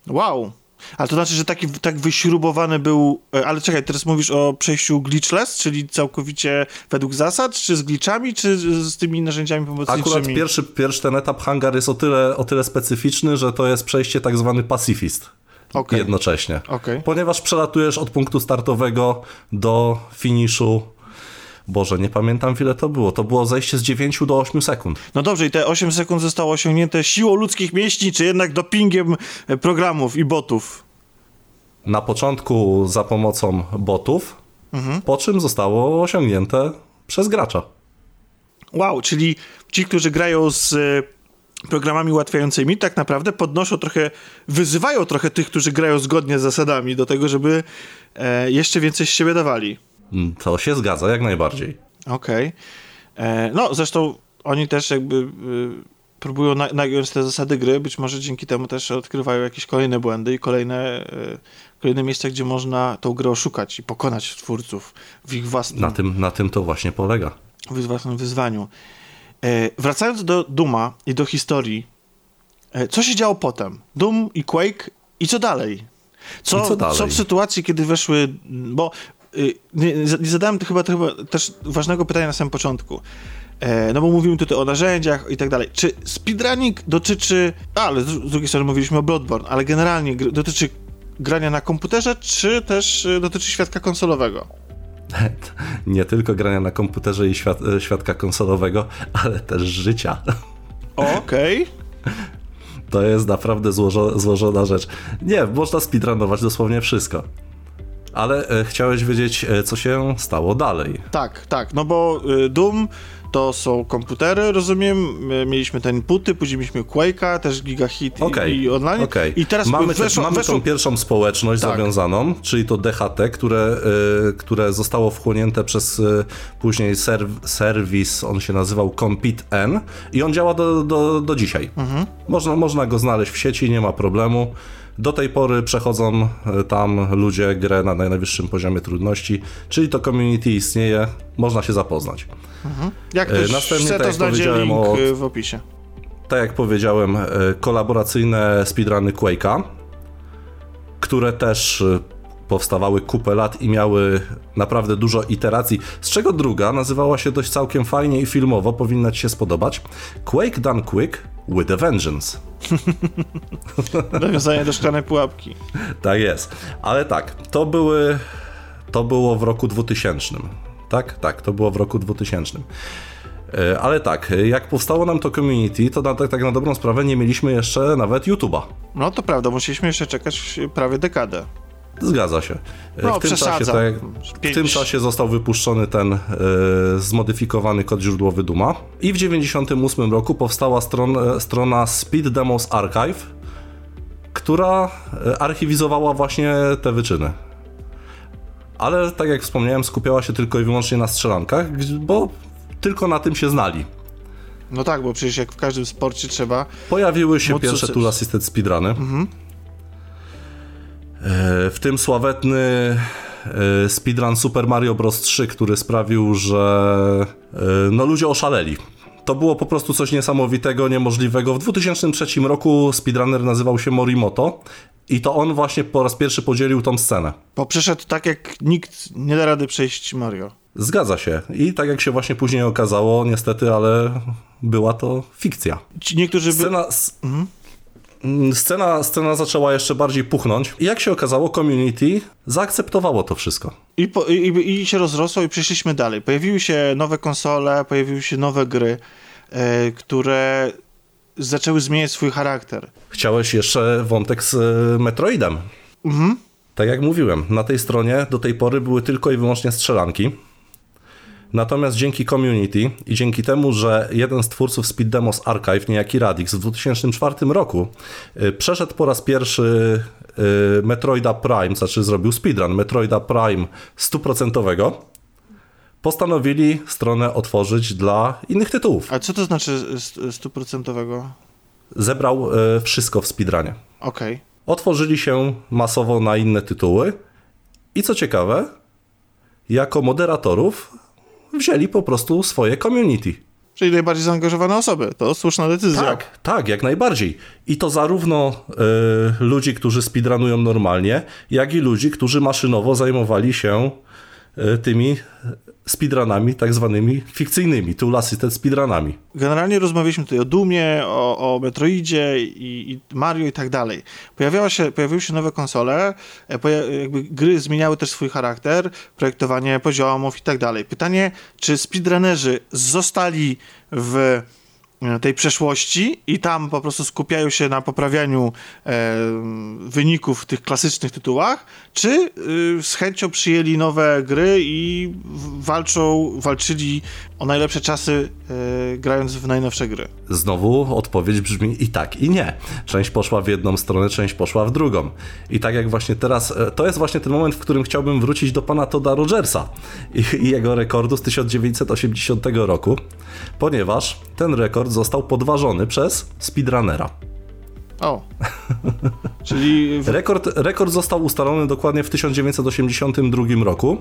Wow. Ale to znaczy, że taki tak wyśrubowany był. E, ale czekaj, teraz mówisz o przejściu glitchless, czyli całkowicie według zasad, czy z glitchami, czy z tymi narzędziami pomocniczymi? Akurat pierwszy, pierwszy ten etap hangar jest o tyle, o tyle specyficzny, że to jest przejście tak zwany pacifist. Okay. Jednocześnie. Okay. Ponieważ przelatujesz od punktu startowego do finiszu Boże, nie pamiętam ile to było. To było zejście z 9 do 8 sekund. No dobrze, i te 8 sekund zostało osiągnięte siłą ludzkich mięśni, czy jednak dopingiem e, programów i botów? Na początku za pomocą botów, mhm. po czym zostało osiągnięte przez gracza. Wow, czyli ci, którzy grają z e, programami ułatwiającymi, tak naprawdę podnoszą trochę, wyzywają trochę tych, którzy grają zgodnie z zasadami do tego, żeby e, jeszcze więcej z siebie dawali. Mm, to się zgadza, jak najbardziej. Okej. Okay. E, no, zresztą oni też jakby y, próbują na, nagiąć te zasady gry, być może dzięki temu też odkrywają jakieś kolejne błędy i kolejne, y, kolejne miejsca, gdzie można tą grę oszukać i pokonać twórców w ich własnym... Na tym, na tym to właśnie polega. W ich własnym wyzwaniu. E, wracając do Duma i do historii, e, co się działo potem? Doom i Quake i co dalej? Co, co, dalej? co w sytuacji, kiedy weszły, bo Y, nie, nie zadałem chyba, chyba też ważnego pytania na samym początku. E, no bo mówimy tutaj o narzędziach i tak dalej. Czy speedrunning dotyczy, a, ale z drugiej strony mówiliśmy o Bloodborne, ale generalnie dotyczy grania na komputerze, czy też y, dotyczy świadka konsolowego? Nie tylko grania na komputerze i świat, e, świadka konsolowego, ale też życia. Okej. Okay. To jest naprawdę złożo, złożona rzecz. Nie, można speedrunować dosłownie wszystko. Ale e, chciałeś wiedzieć, e, co się stało dalej. Tak, tak, no bo Doom to są komputery, rozumiem. Mieliśmy ten inputy, później mieliśmy Quake'a, też Gigahit okay, i, i online. Okay. I teraz mamy, weszło, mamy weszło... tą pierwszą społeczność tak. zawiązaną, czyli to DHT, które, y, które zostało wchłonięte przez y, później serw, serwis, on się nazywał Compete N i on działa do, do, do dzisiaj. Mhm. Można, można go znaleźć w sieci, nie ma problemu. Do tej pory przechodzą e, tam ludzie grę na najwyższym poziomie trudności, czyli to community istnieje, można się zapoznać. Mhm. Jak też Następnie, chce, tak to znajdzie link o, e, w opisie. Tak jak powiedziałem, e, kolaboracyjne speedruny Quake'a, które też powstawały kupę lat i miały naprawdę dużo iteracji, z czego druga nazywała się dość całkiem fajnie i filmowo, powinna Ci się spodobać. Quake Done Quick with a Vengeance. Nawiązanie do szklanej pułapki. Tak jest. Ale tak, to były. To było w roku 2000. Tak, tak, to było w roku 2000. E, ale tak, jak powstało nam to community, to na, tak, tak na dobrą sprawę nie mieliśmy jeszcze nawet YouTube'a. No to prawda, musieliśmy jeszcze czekać prawie dekadę. Zgadza się. No, w, tym czasie, tak, w tym czasie został wypuszczony ten e, zmodyfikowany kod źródłowy Duma i w 1998 roku powstała stron, e, strona Speed Demos Archive, która e, archiwizowała właśnie te wyczyny. Ale tak jak wspomniałem, skupiała się tylko i wyłącznie na strzelankach, bo tylko na tym się znali. No tak, bo przecież jak w każdym sporcie trzeba... Pojawiły się pierwsze tool assisted speedruny. Mhm. E, w tym sławetny e, speedrun Super Mario Bros. 3, który sprawił, że e, no, ludzie oszaleli. To było po prostu coś niesamowitego, niemożliwego. W 2003 roku speedrunner nazywał się Morimoto i to on właśnie po raz pierwszy podzielił tą scenę. Bo przeszedł tak, jak nikt nie da rady przejść Mario. Zgadza się. I tak jak się właśnie później okazało, niestety, ale była to fikcja. Ci niektórzy Scena... By... Mhm. Mm, scena, scena zaczęła jeszcze bardziej puchnąć i jak się okazało, community zaakceptowało to wszystko. I, po, i, i się rozrosło i przeszliśmy dalej. Pojawiły się nowe konsole, pojawiły się nowe gry, e, które zaczęły zmieniać swój charakter. Chciałeś jeszcze wątek z e, Metroidem. Mhm. Tak jak mówiłem, na tej stronie do tej pory były tylko i wyłącznie strzelanki. Natomiast dzięki community i dzięki temu, że jeden z twórców Speed Demos Archive, niejaki Radix, w 2004 roku y, przeszedł po raz pierwszy y, Metroida Prime, znaczy zrobił speedrun Metroida Prime stuprocentowego, postanowili stronę otworzyć dla innych tytułów. A co to znaczy stuprocentowego? Zebrał y, wszystko w speedrunie. Okej. Okay. Otworzyli się masowo na inne tytuły i co ciekawe, jako moderatorów wzięli po prostu swoje community. Czyli najbardziej zaangażowane osoby. To słuszna decyzja. Tak, tak, jak najbardziej. I to zarówno y, ludzi, którzy speedrunują normalnie, jak i ludzi, którzy maszynowo zajmowali się tymi speedrunami tak zwanymi fikcyjnymi, tool assisted speedrunami. Generalnie rozmawialiśmy tutaj o Dumie, o, o Metroidzie i, i, Mario i tak dalej. Pojawiała się, pojawiły się nowe konsole, e, jakby gry zmieniały też swój charakter, projektowanie poziomów i tak dalej. Pytanie, czy speedrunnerzy zostali w E, tej przeszłości i tam po prostu skupiają się na poprawianiu e, wyników w tych klasycznych tytułach, czy y, z chęcią przyjęli nowe gry i walczą, walczyli o najlepsze czasy y, grając w najnowsze gry? Znowu odpowiedź brzmi i tak, i nie. Część poszła w jedną stronę, część poszła w drugą. I tak jak właśnie teraz, e, to jest właśnie ten moment, w którym chciałbym wrócić do pana Toda Rogersa i, i jego rekordu z 1980 roku, ponieważ ten rekord został podważony przez speedrunnera. O. Czyli. rekord, rekord został ustalony dokładnie w 1982 roku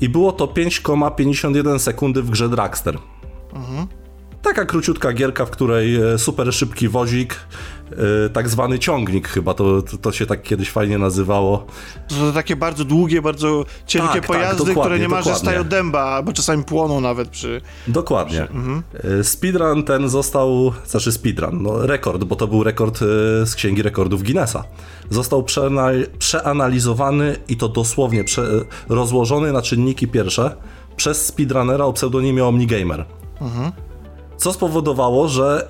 i było to 5,51 sekundy w grze Dragster. Mhm. Taka króciutka gierka, w której e, super szybki wozik, tak zwany ciągnik chyba, to, to, się tak kiedyś fajnie nazywało. To są takie bardzo długie, bardzo cienkie tak, tak pojazdy, tak, które niemalże stają dęba, albo czasami płoną nawet przy... Dokładnie. Przy, mhm. E, speedrun ten został, znaczy speedrun, no rekord, bo to był rekord z Księgi Rekordów Guinnessa. Został przeanalizowany i to dosłownie prze, rozłożony na czynniki pierwsze przez speedrunnera o pseudonimie Omnigamer. Mhm co spowodowało, że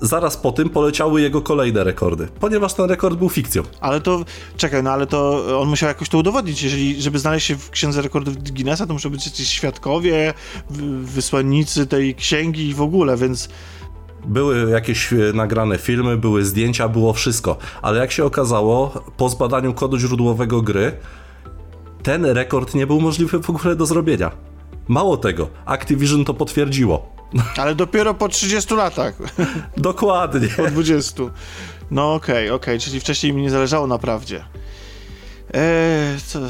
zaraz po tym poleciały jego kolejne rekordy, ponieważ ten rekord był fikcją. Ale to, czekaj, no ale to on musiał jakoś to udowodnić, jeżeli, żeby znaleźć się w księdze rekordów Guinnessa, to muszą być jacyś świadkowie, wysłannicy tej księgi i w ogóle, więc... Były jakieś e, nagrane filmy, były zdjęcia, było wszystko, ale jak się okazało, po zbadaniu kodu źródłowego gry, ten rekord nie był możliwy w ogóle do zrobienia. Mało tego, Activision to potwierdziło. Ale dopiero po 30 latach. Dokładnie. Po 20. No okej, okay, okej, okay. czyli wcześniej mi nie zależało na prawdzie. Eee, co,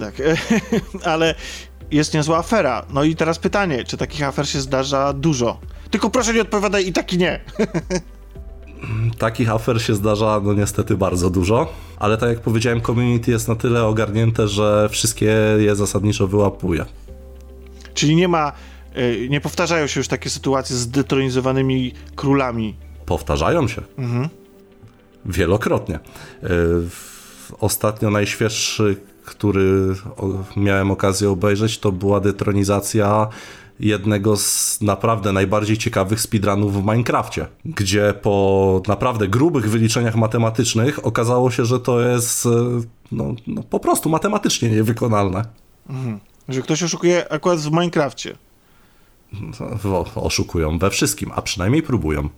tak, ale jest niezła afera. No i teraz pytanie, czy takich afer się zdarza dużo? Tylko proszę nie odpowiadaj i tak i nie. Takich afer się zdarza, no niestety bardzo dużo, ale tak jak powiedziałem, community jest na tyle ogarnięte, że wszystkie je zasadniczo wyłapuje. Czyli nie ma nie powtarzają się już takie sytuacje z detronizowanymi królami. Powtarzają się. Mhm. Wielokrotnie. E, ostatnio najświeższy, który miałem okazję obejrzeć, to była detronizacja jednego z naprawdę najbardziej ciekawych speedrunów w Minecrafcie, gdzie po naprawdę grubych wyliczeniach matematycznych okazało się, że to jest e, no, no po prostu matematycznie niewykonalne. Mhm. Że ktoś oszukuje akurat w Minecrafcie oszukują we wszystkim, a przynajmniej próbują.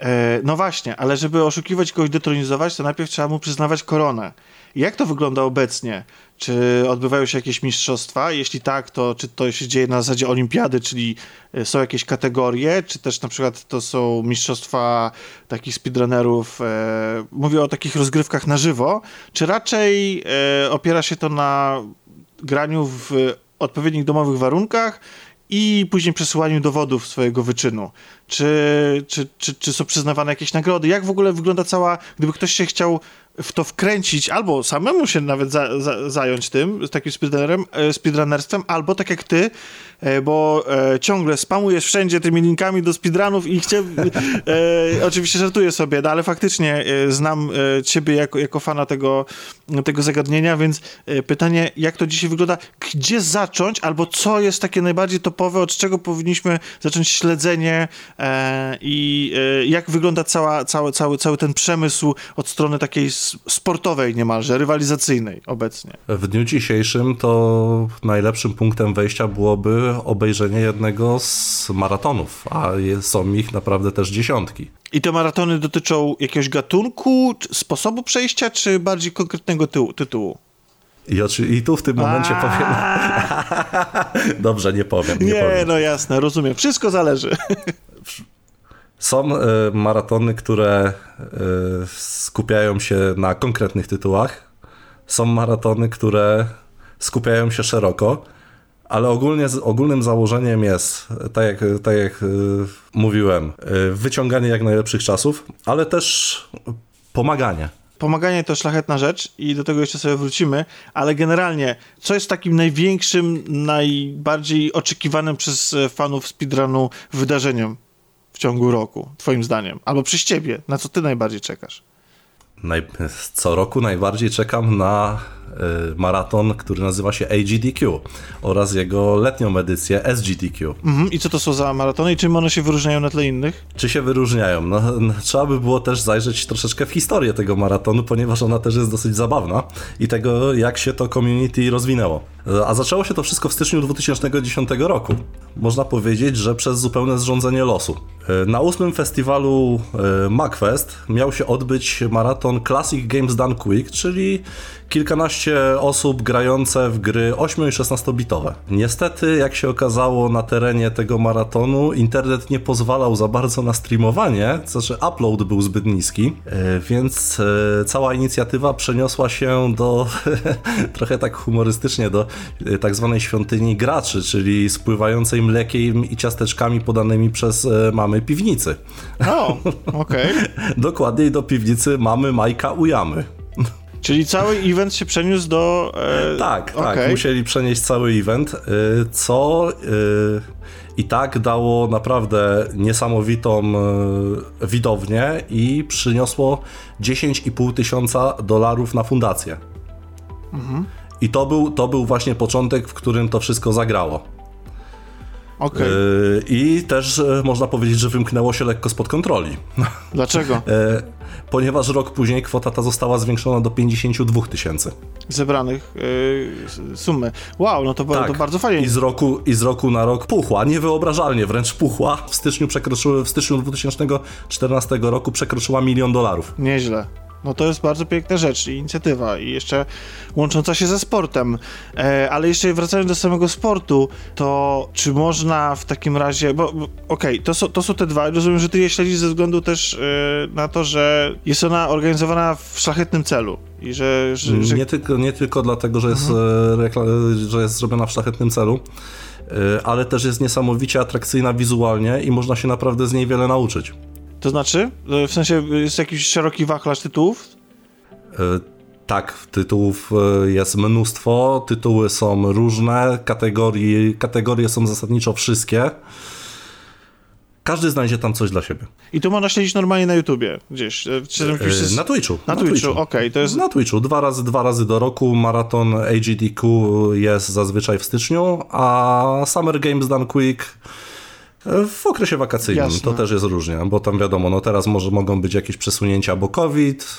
E, no właśnie, ale żeby oszukiwać kogoś detronizować, to najpierw trzeba mu przyznawać koronę. Jak to wygląda obecnie? Czy odbywają się jakieś mistrzostwa? Jeśli tak, to czy to się dzieje na zasadzie olimpiady, czyli e, są jakieś kategorie, czy też na przykład to są mistrzostwa takich speedrunnerów, e, mówię o takich rozgrywkach na żywo, czy raczej opiera się to na graniu w odpowiednich domowych warunkach i później przesyłaniu dowodów swojego wyczynu. Czy, czy, czy, czy są przyznawane jakieś nagrody? Jak w ogóle wygląda cała, gdyby ktoś się chciał w to wkręcić, albo samemu się nawet za, za, zająć tym, takim e, speedrunnerstwem, albo tak jak ty, bo e, ciągle spamujesz wszędzie tymi linkami do speedrunów i chcę, e, oczywiście żartuję sobie, no, ale faktycznie e, znam e, ciebie jako, jako fana tego, tego zagadnienia, więc pytanie, jak to dzisiaj wygląda, gdzie zacząć, albo co jest takie najbardziej topowe, od czego powinniśmy zacząć śledzenie i jak wygląda cała, cały, cały, cały ten przemysł od strony takiej sportowej niemalże, rywalizacyjnej obecnie. W dniu dzisiejszym to najlepszym punktem wejścia byłoby obejrzenie jednego z maratonów, a są ich naprawdę też dziesiątki. I te maratony dotyczą jakiegoś gatunku, sposobu przejścia, czy bardziej konkretnego tytułu? I, oczy, I tu w tym momencie powiem. Dobrze, nie powiem. Nie, nie powiem. no jasne, rozumiem. Wszystko zależy. Są y, maratony, które y, skupiają się na konkretnych tytułach. Są maratony, które skupiają się szeroko, ale ogólnie, ogólnym założeniem jest, tak jak, tak jak y, mówiłem, wyciąganie jak najlepszych czasów, ale też pomaganie pomaganie to szlachetna rzecz i do tego jeszcze sobie wrócimy, ale generalnie, co jest takim największym, najbardziej oczekiwanym przez fanów speedrunu wydarzeniem w ciągu roku, twoim zdaniem? Albo przez ciebie, na co ty najbardziej czekasz? Co roku najbardziej czekam na Y, maraton, który nazywa się AGDQ oraz jego letnią edycję SGDQ. Mhm. I co to są za maratony i czym one się wyróżniają na tle innych? Czy się wyróżniają? No, no, trzeba by było też zajrzeć troszeczkę w historię tego maratonu, ponieważ ona też jest dosyć zabawna i tego, jak się to community rozwinęło. A zaczęło się to wszystko w styczniu 2010 roku. Można powiedzieć, że przez zupełne zrządzenie losu. Y, na ósmym festiwalu y, MacFest miał się odbyć maraton Classic Games Done Quick, czyli kilkanaście osób grające w gry 8 i 16-bitowe. Niestety, jak się okazało na terenie tego maratonu, internet nie pozwalał za bardzo na streamowanie, to znaczy upload był zbyt niski, e, więc e, cała inicjatywa przeniosła się do, trochę tak humorystycznie, do e, tak zwanej świątyni graczy, czyli spływającej mlekiem i ciasteczkami podanymi przez mamy piwnicy. O, okej. Okay. Dokładniej do piwnicy mamy Majka Ujamy. Czyli cały event się przeniósł do. E... Tak, tak. Musieli przenieść cały event, e, co e, i tak dało naprawdę niesamowitą e, widownię i przyniosło 10,5 tysiąca dolarów na fundację. Mhm. I to był, to był właśnie początek, w którym to wszystko zagrało. Okay. I też można powiedzieć, że wymknęło się lekko spod kontroli. Dlaczego? ponieważ rok później kwota ta została zwiększona do 52 tysięcy. Zebranych yy, sumy. Wow, no to, tak. to bardzo fajnie. I z, roku, I z roku na rok puchła, niewyobrażalnie wręcz puchła. W styczniu, przekroczyły, w styczniu 2014 roku przekroczyła milion dolarów. Nieźle. No to jest bardzo piękna rzecz i inicjatywa i jeszcze łącząca się ze sportem. E, ale jeszcze wracając do samego sportu, to czy można w takim razie, bo, bo okej, okay, to, są, to są te dwa, rozumiem, że ty je śledzisz ze względu też e, na to, że jest ona organizowana w szlachetnym celu. I że, że, że... Nie, tylko, nie tylko dlatego, że jest. E, że jest zrobiona w szlachetnym celu, e, ale też jest niesamowicie atrakcyjna wizualnie i można się naprawdę z niej wiele nauczyć. To znaczy? W sensie jest jakiś szeroki wachlarz tytułów? E, tak, tytułów e, jest mnóstwo, tytuły są różne, kategorie, kategorie są zasadniczo wszystkie. Każdy znajdzie tam coś dla siebie. I to można śledzić normalnie na YouTubie gdzieś? E, czy. Na Twitchu. Na, na Twitchu, Twitchu. okej. Okay, to jest... Na Twitchu. Dwa razy, dwa razy do roku. Maraton AGDQ jest zazwyczaj w styczniu, a Summer Games Done Quick w okresie wakacyjnym Jasne. to też jest różnie, bo tam wiadomo, no teraz może mogą być jakieś przesunięcia, bo COVID.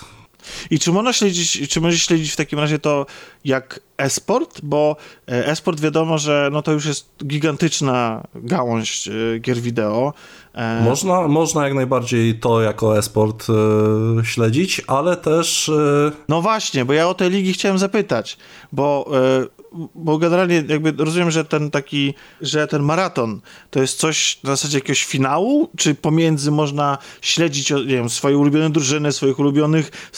I czy można śledzić, czy możesz śledzić w takim razie to jak e-sport? Bo e, e-sport wiadomo, że no to już jest gigantyczna gałąź e, gier wideo. E, można, można jak najbardziej to jako e-sport śledzić, ale też... No właśnie, bo ja o te ligi chciałem zapytać, bo bo generalnie jakby rozumiem, że ten taki, że ten maraton to jest coś na zasadzie jakiegoś finału, czy pomiędzy można śledzić, nie wiem, swoje ulubione drużyny, swoich ulubionych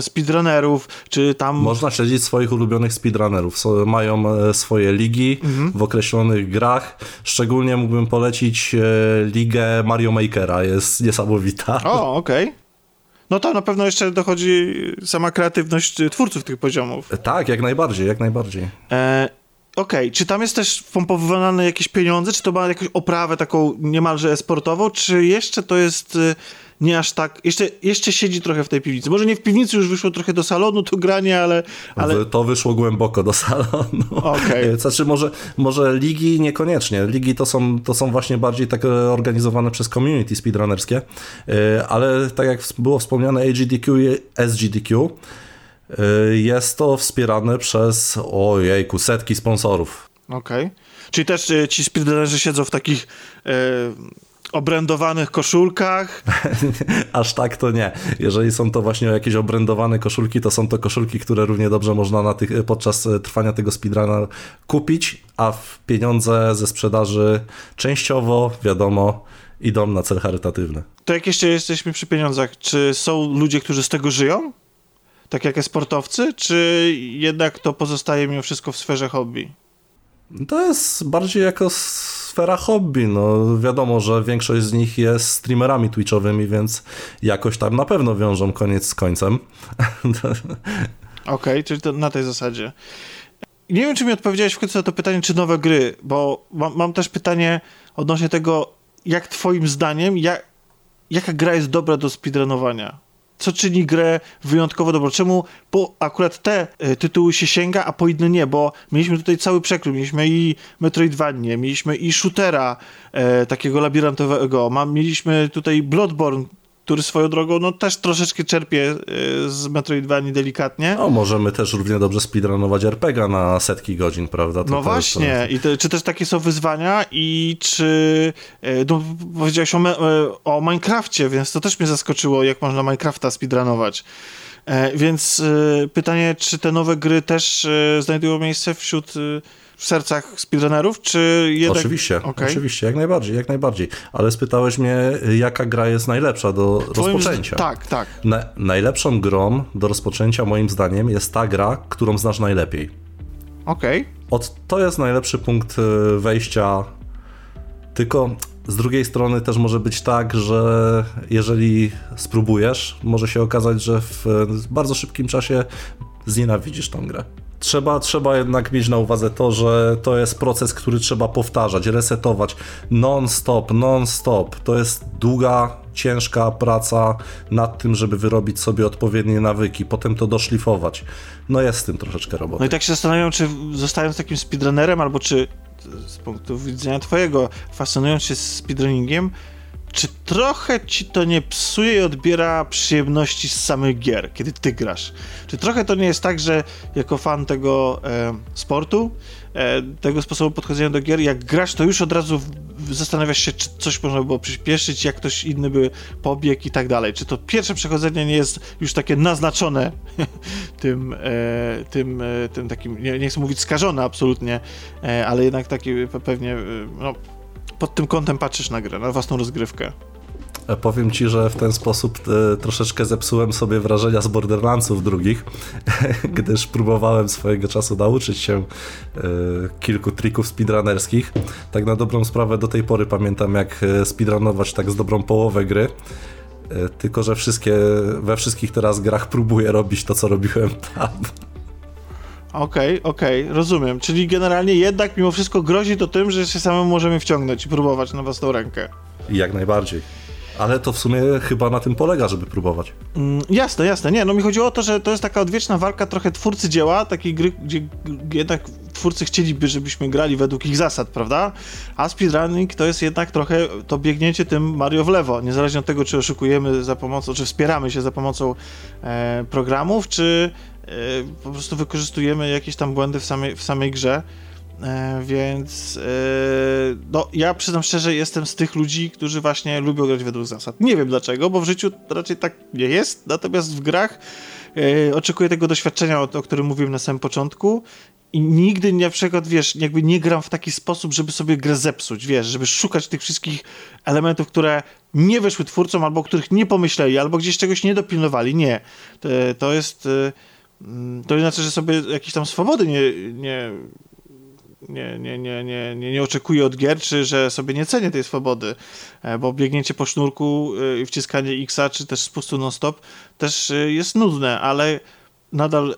speedrunnerów, czy tam... Można śledzić swoich ulubionych speedrunnerów. Mają swoje ligi mhm. w określonych grach. Szczególnie mógłbym polecić ligę Mario Makera, jest niesamowita. O, okej. Okay. No to na pewno jeszcze dochodzi sama kreatywność twórców tych poziomów. Tak, jak najbardziej, jak najbardziej. E, Okej, okay. czy tam jest też wpompowywane jakieś pieniądze, czy to ma jakąś oprawę taką niemalże sportową, czy jeszcze to jest y, nie aż tak, jeszcze, jeszcze siedzi trochę w tej piwnicy. Może nie w piwnicy, już wyszło trochę do salonu to granie, ale... ale... To wyszło głęboko do salonu. Okay. Znaczy może, może ligi niekoniecznie. Ligi to są, to są właśnie bardziej tak organizowane przez community speedrunnerskie, e, ale tak jak było wspomniane AGDQ i SGDQ, e, jest to wspierane przez ojejku, setki sponsorów. Okej. Okay. Czyli też e, ci speedrunnerzy siedzą w takich obrędowanych koszulkach? Aż tak to nie. Jeżeli są to właśnie jakieś obrędowane koszulki, to są to koszulki, które równie dobrze można na tych, podczas trwania tego speedruna kupić, a w pieniądze ze sprzedaży częściowo, wiadomo, idą na cel charytatywny. To jak jeszcze jesteśmy przy pieniądzach, czy są ludzie, którzy z tego żyją? Tak jak sportowcy, czy jednak to pozostaje mimo wszystko w sferze hobby? To jest bardziej jako sfera hobby. No, wiadomo, że większość z nich jest streamerami twitchowymi, więc jakoś tam na pewno wiążą koniec z końcem. Okej, okay, czyli to na tej zasadzie. Nie wiem, czy mi odpowiedziałeś w końcu na to pytanie, czy nowe gry, bo mam, mam też pytanie odnośnie tego, jak twoim zdaniem, jak, jaka gra jest dobra do speedrunowania? Co czyni grę wyjątkowo dobrą. Czemu po akurat te y, tytuły się sięga, a po inne nie, bo mieliśmy tutaj cały przekrój, mieliśmy i Metroidvania, mieliśmy i shootera e, takiego labiryntowego, mieliśmy tutaj Bloodborne, który swoją drogą no, też troszeczkę czerpie e, z Metroidvanii delikatnie. No, możemy też równie dobrze speedrunować RPG na setki godzin, prawda? To no właśnie, to... i te, czy też takie są wyzwania i czy e, no, powiedziałeś o, e, o Minecrafcie, więc to też mnie zaskoczyło, jak można Minecrafta speedrunować. Więc pytanie, czy te nowe gry też znajdują miejsce wśród w sercach speedrunnerów, czy jednak... Oczywiście, okay. oczywiście, jak najbardziej, jak najbardziej. Ale spytałeś mnie, jaka gra jest najlepsza do Twoim rozpoczęcia. Z... Tak, tak. Na, najlepszą grą do rozpoczęcia moim zdaniem jest ta gra, którą znasz najlepiej. Okej. Okay. To jest najlepszy punkt e, wejścia, tylko z drugiej strony też może być tak, że jeżeli spróbujesz, może się okazać, że w bardzo szybkim czasie znienawidzisz tą grę trzeba, trzeba jednak mieć na uwadze to, że to jest proces, który trzeba powtarzać, resetować non-stop, non-stop. To jest długa, ciężka praca nad tym, żeby wyrobić sobie odpowiednie nawyki, potem to doszlifować. No jest z tym troszeczkę roboty. No i tak się zastanawiam, czy zostając takim speedrunnerem, albo czy z punktu widzenia twojego, fascynując się speedrunningiem, czy trochę ci to nie psuje i odbiera przyjemności z samych gier, kiedy ty grasz? Czy trochę to nie jest tak, że jako fan tego e, sportu, e, tego sposobu podchodzenia do gier, jak grasz, to już od razu zastanawiasz się, czy coś można było przyspieszyć, jak ktoś inny by pobiegł i tak dalej. Czy to pierwsze przechodzenie nie jest już takie naznaczone tym, e, tym, e, tym takim, nie, nie chcę mówić skażone absolutnie, e, ale jednak taki pewnie, e, no pod tym kątem patrzysz na grę, na własną rozgrywkę. E, powiem ci, że w ten sposób e, troszeczkę zepsułem sobie wrażenia z Borderlandsów drugich, gdyż próbowałem swojego czasu nauczyć się e, kilku trików speedrunnerskich. Tak na dobrą sprawę do tej pory pamiętam jak speedrunować tak z dobrą połowę gry. Tylko, że wszystkie, we wszystkich teraz grach próbuję robić to, co robiłem tam. Okej, okay, okej, okay, rozumiem. Czyli generalnie jednak mimo wszystko grozi to tym, że się samemu możemy wciągnąć i próbować na własną rękę. Jak najbardziej. Ale to w sumie chyba na tym polega, żeby próbować. Mm, jasne, jasne. Nie, no mi chodziło o to, że to jest taka odwieczna walka trochę twórcy dzieła, takiej gry, gdzie jednak twórcy chcieliby, żebyśmy grali według ich zasad, prawda? A speedrunning to jest jednak trochę to biegnięcie tym Mario w lewo, niezależnie od tego, czy oszukujemy za pomocą, czy wspieramy się za pomocą e, programów, czy po prostu wykorzystujemy jakieś tam błędy w samej, w samej grze. E, więc e, no, ja przyznam szczerze, jestem z tych ludzi, którzy właśnie lubią grać według zasad. Nie wiem dlaczego, bo w życiu raczej tak nie jest, natomiast w grach e, oczekuję tego doświadczenia, o, którym mówiłem na samym początku i nigdy na przykład, wiesz, jakby nie gram w taki sposób, żeby sobie grę zepsuć, wiesz, żeby szukać tych wszystkich elementów, które nie wyszły twórcom, albo których nie pomyśleli, albo gdzieś czegoś nie dopilnowali. Nie. To, to jest... Mm, to znaczy, że sobie jakieś tam swobody nie, nie, nie, nie, nie, nie, nie, nie oczekuję od gier, czy że sobie nie cenię tej swobody, e, bo biegnięcie po sznurku e, i wciskanie X-a, czy też spustu non-stop też e, jest nudne, ale nadal,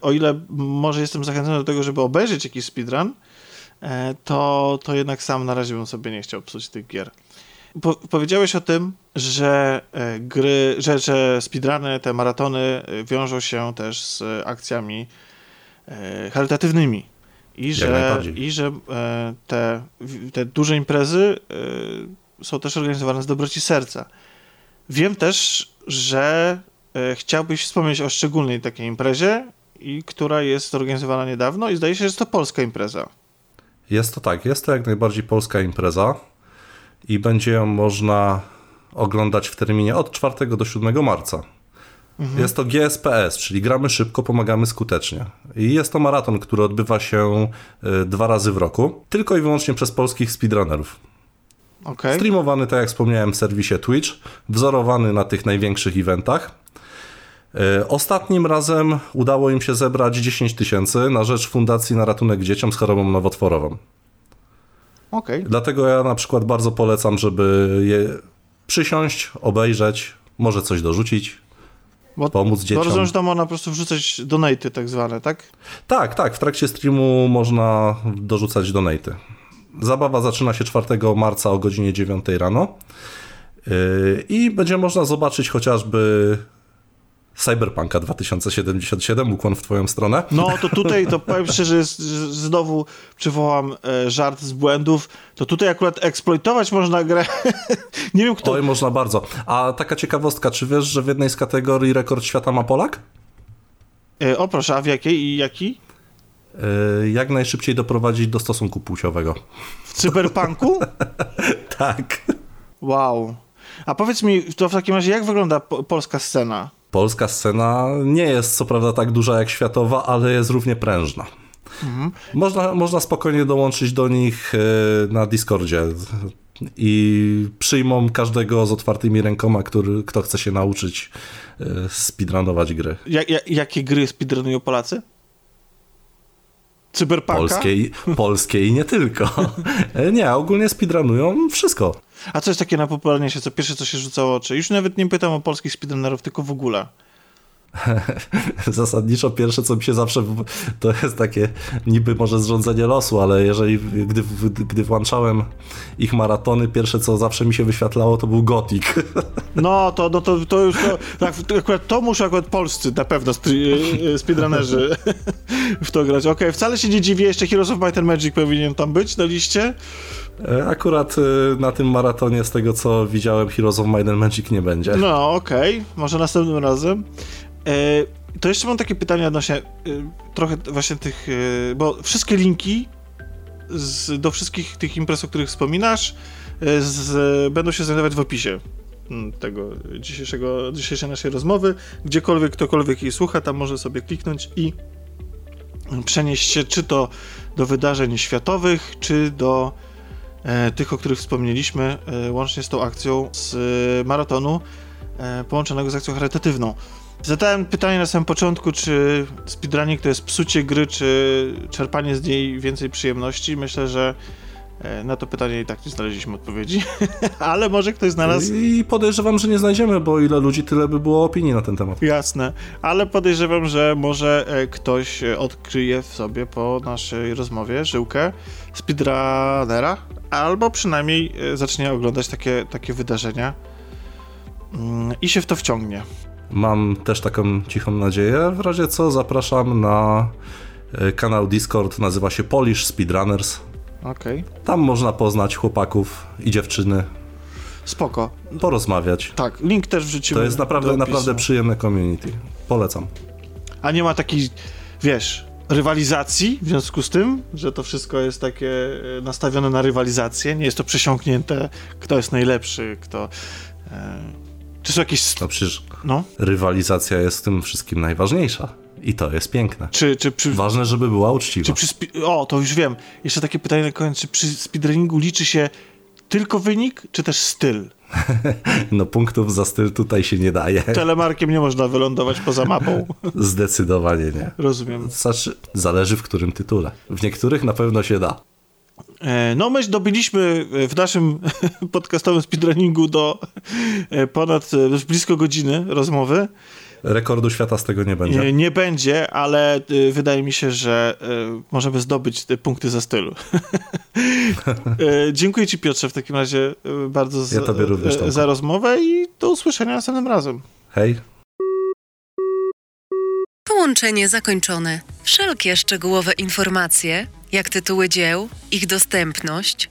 o ile może jestem zachęcony do tego, żeby obejrzeć jakiś speedrun, to, to jednak sam na razie bym sobie nie chciał psuć tych gier. Po, powiedziałeś o tym, że e, gry, że, że speedruny, te maratony e, wiążą się też z akcjami e, charytatywnymi. I że, i że te, te duże imprezy są też organizowane z dobroci serca. Wiem też, że chciałbyś wspomnieć o szczególnej takiej imprezie, i która jest organizowana niedawno i zdaje się, że jest to polska impreza. Jest to tak, jest to jak najbardziej polska impreza i będzie ją można oglądać w terminie od 4 do 7 marca. Mhm. Jest to GSPS, czyli gramy szybko, pomagamy skutecznie. I jest to maraton, który odbywa się e, dwa razy w roku, tylko i wyłącznie przez polskich speedrunnerów. Okay. Streamowany, tak jak wspomniałem, w serwisie Twitch, wzorowany na tych największych eventach. E, ostatnim razem udało im się zebrać 10 tysięcy na rzecz Fundacji na ratunek dzieciom z chorobą nowotworową. Okay. Dlatego ja na przykład bardzo polecam, żeby je przysiąść, obejrzeć, może coś dorzucić, bo, pomóc dzieciom. Bo rozumiem, że tam można po prostu wrzucać donaty tak zwane, tak? Tak, tak. W trakcie streamu można dorzucać donaty. Zabawa zaczyna się 4 marca o godzinie 9 rano yy, i będzie można zobaczyć chociażby Cyberpunka 2077, ukłon w twoją stronę. No to tutaj, to powiem szczerze, że znowu przywołam e, żart z błędów, to tutaj akurat eksploitować można grę. Nie wiem kto... Oj, można bardzo. A taka ciekawostka, czy wiesz, że w jednej z kategorii rekord świata ma Polak? E, o proszę, a w jakiej i jaki? E, jak najszybciej doprowadzić do stosunku płciowego. W cyberpunku? tak. Wow. A powiedz mi, to w takim razie, jak wygląda po polska scena? Polska scena nie jest co prawda tak duża jak światowa, ale jest równie prężna. Mhm. Można, można spokojnie dołączyć do nich e, na Discordzie i przyjmą każdego z otwartymi rękoma, który, kto chce się nauczyć e, speedrunować gry. Ja, ja, jakie gry speedrunują Polacy? Cyberpunka? Polskie, polskie i nie tylko. E, nie, ogólnie speedrunują wszystko. A co jest takie najpopularniejsze, co pierwsze, co się rzucało oczy? Już nawet nie pytam o polskich speedrunnerów, tylko w ogóle. Zasadniczo pierwsze, co mi się zawsze, to jest takie niby może zrządzenie losu, ale jeżeli, gdy, gdy włączałem ich maratony, pierwsze, co zawsze mi się wyświetlało, to był Gothic. No, to, no to, to już, to, tak, akurat to muszą akurat polscy na pewno e, speedrunnerzy w to grać. Okej, okay, wcale się nie dziwię, jeszcze Heroes of Might and Magic powinien tam być na liście. E, akurat e, na tym maratonie, z tego co widziałem, Heroes of Might and Magic nie będzie. No, okej, okay. może następnym razem. E, to jeszcze mam takie pytania odnośnie trochę właśnie tych, bo wszystkie linki z, do wszystkich tych imprez, o których wspominasz, z, będą się znajdować w opisie mm, tego dzisiejszego, dzisiejszej naszej rozmowy. Gdziekolwiek ktokolwiek jej słucha, tam może sobie kliknąć i przenieść się czy to do wydarzeń światowych, czy do tych, o których wspomnieliśmy, e, łącznie z tą akcją z e, maratonu połączonego z akcją charytatywną. Zadałem pytanie na samym początku, czy speedrunning to jest psucie gry, czy czerpanie z niej więcej przyjemności. Myślę, że na to pytanie i tak nie znaleźliśmy odpowiedzi, ale może ktoś znalazł. I podejrzewam, że nie znajdziemy, bo ile ludzi, tyle by było opinii na ten temat. Jasne, ale podejrzewam, że może ktoś odkryje w sobie po naszej rozmowie żyłkę speedrunnera, albo przynajmniej e, zacznie oglądać takie, takie wydarzenia mm, i się w to wciągnie. Mam też taką cichą nadzieję. W razie co zapraszam na e, kanał Discord, nazywa się Polish Speedrunners. Okay. Tam można poznać chłopaków i dziewczyny. Spoko. Porozmawiać. Tak, link też wrzucimy. To jest naprawdę, naprawdę przyjemne community. Polecam. A nie ma takiej, wiesz, rywalizacji w związku z tym, że to wszystko jest takie e, nastawione na rywalizację, nie jest to przesiąknięte, kto jest najlepszy, kto... E, czy są jakieś... No przecież no? rywalizacja jest w tym wszystkim najważniejsza. I to jest piękne. Czy, czy przy... Ważne, żeby była uczciwa. Czy przy o, to już wiem. Jeszcze takie pytanie na koniec. Czy przy speedrunningu liczy się tylko wynik, czy też styl? No punktów za styl tutaj się nie daje. Telemarkiem nie można wylądować poza mapą. Zdecydowanie nie. Rozumiem. Znaczy, zależy w którym tytule. W niektórych na pewno się da. E, no, my dobiliśmy w naszym podcastowym speedrunningu do e, ponad e, blisko godziny rozmowy. Rekordu świata z tego nie będzie. Nie, nie będzie, ale wydaje mi się, że możemy zdobyć te punkty za stylu. Dziękuję Ci, Piotrze, w takim razie bardzo ja za, również, za rozmowę i do usłyszenia następnym razem. Hej. Połączenie zakończone. Wszelkie szczegółowe informacje, jak tytuły dzieł, ich dostępność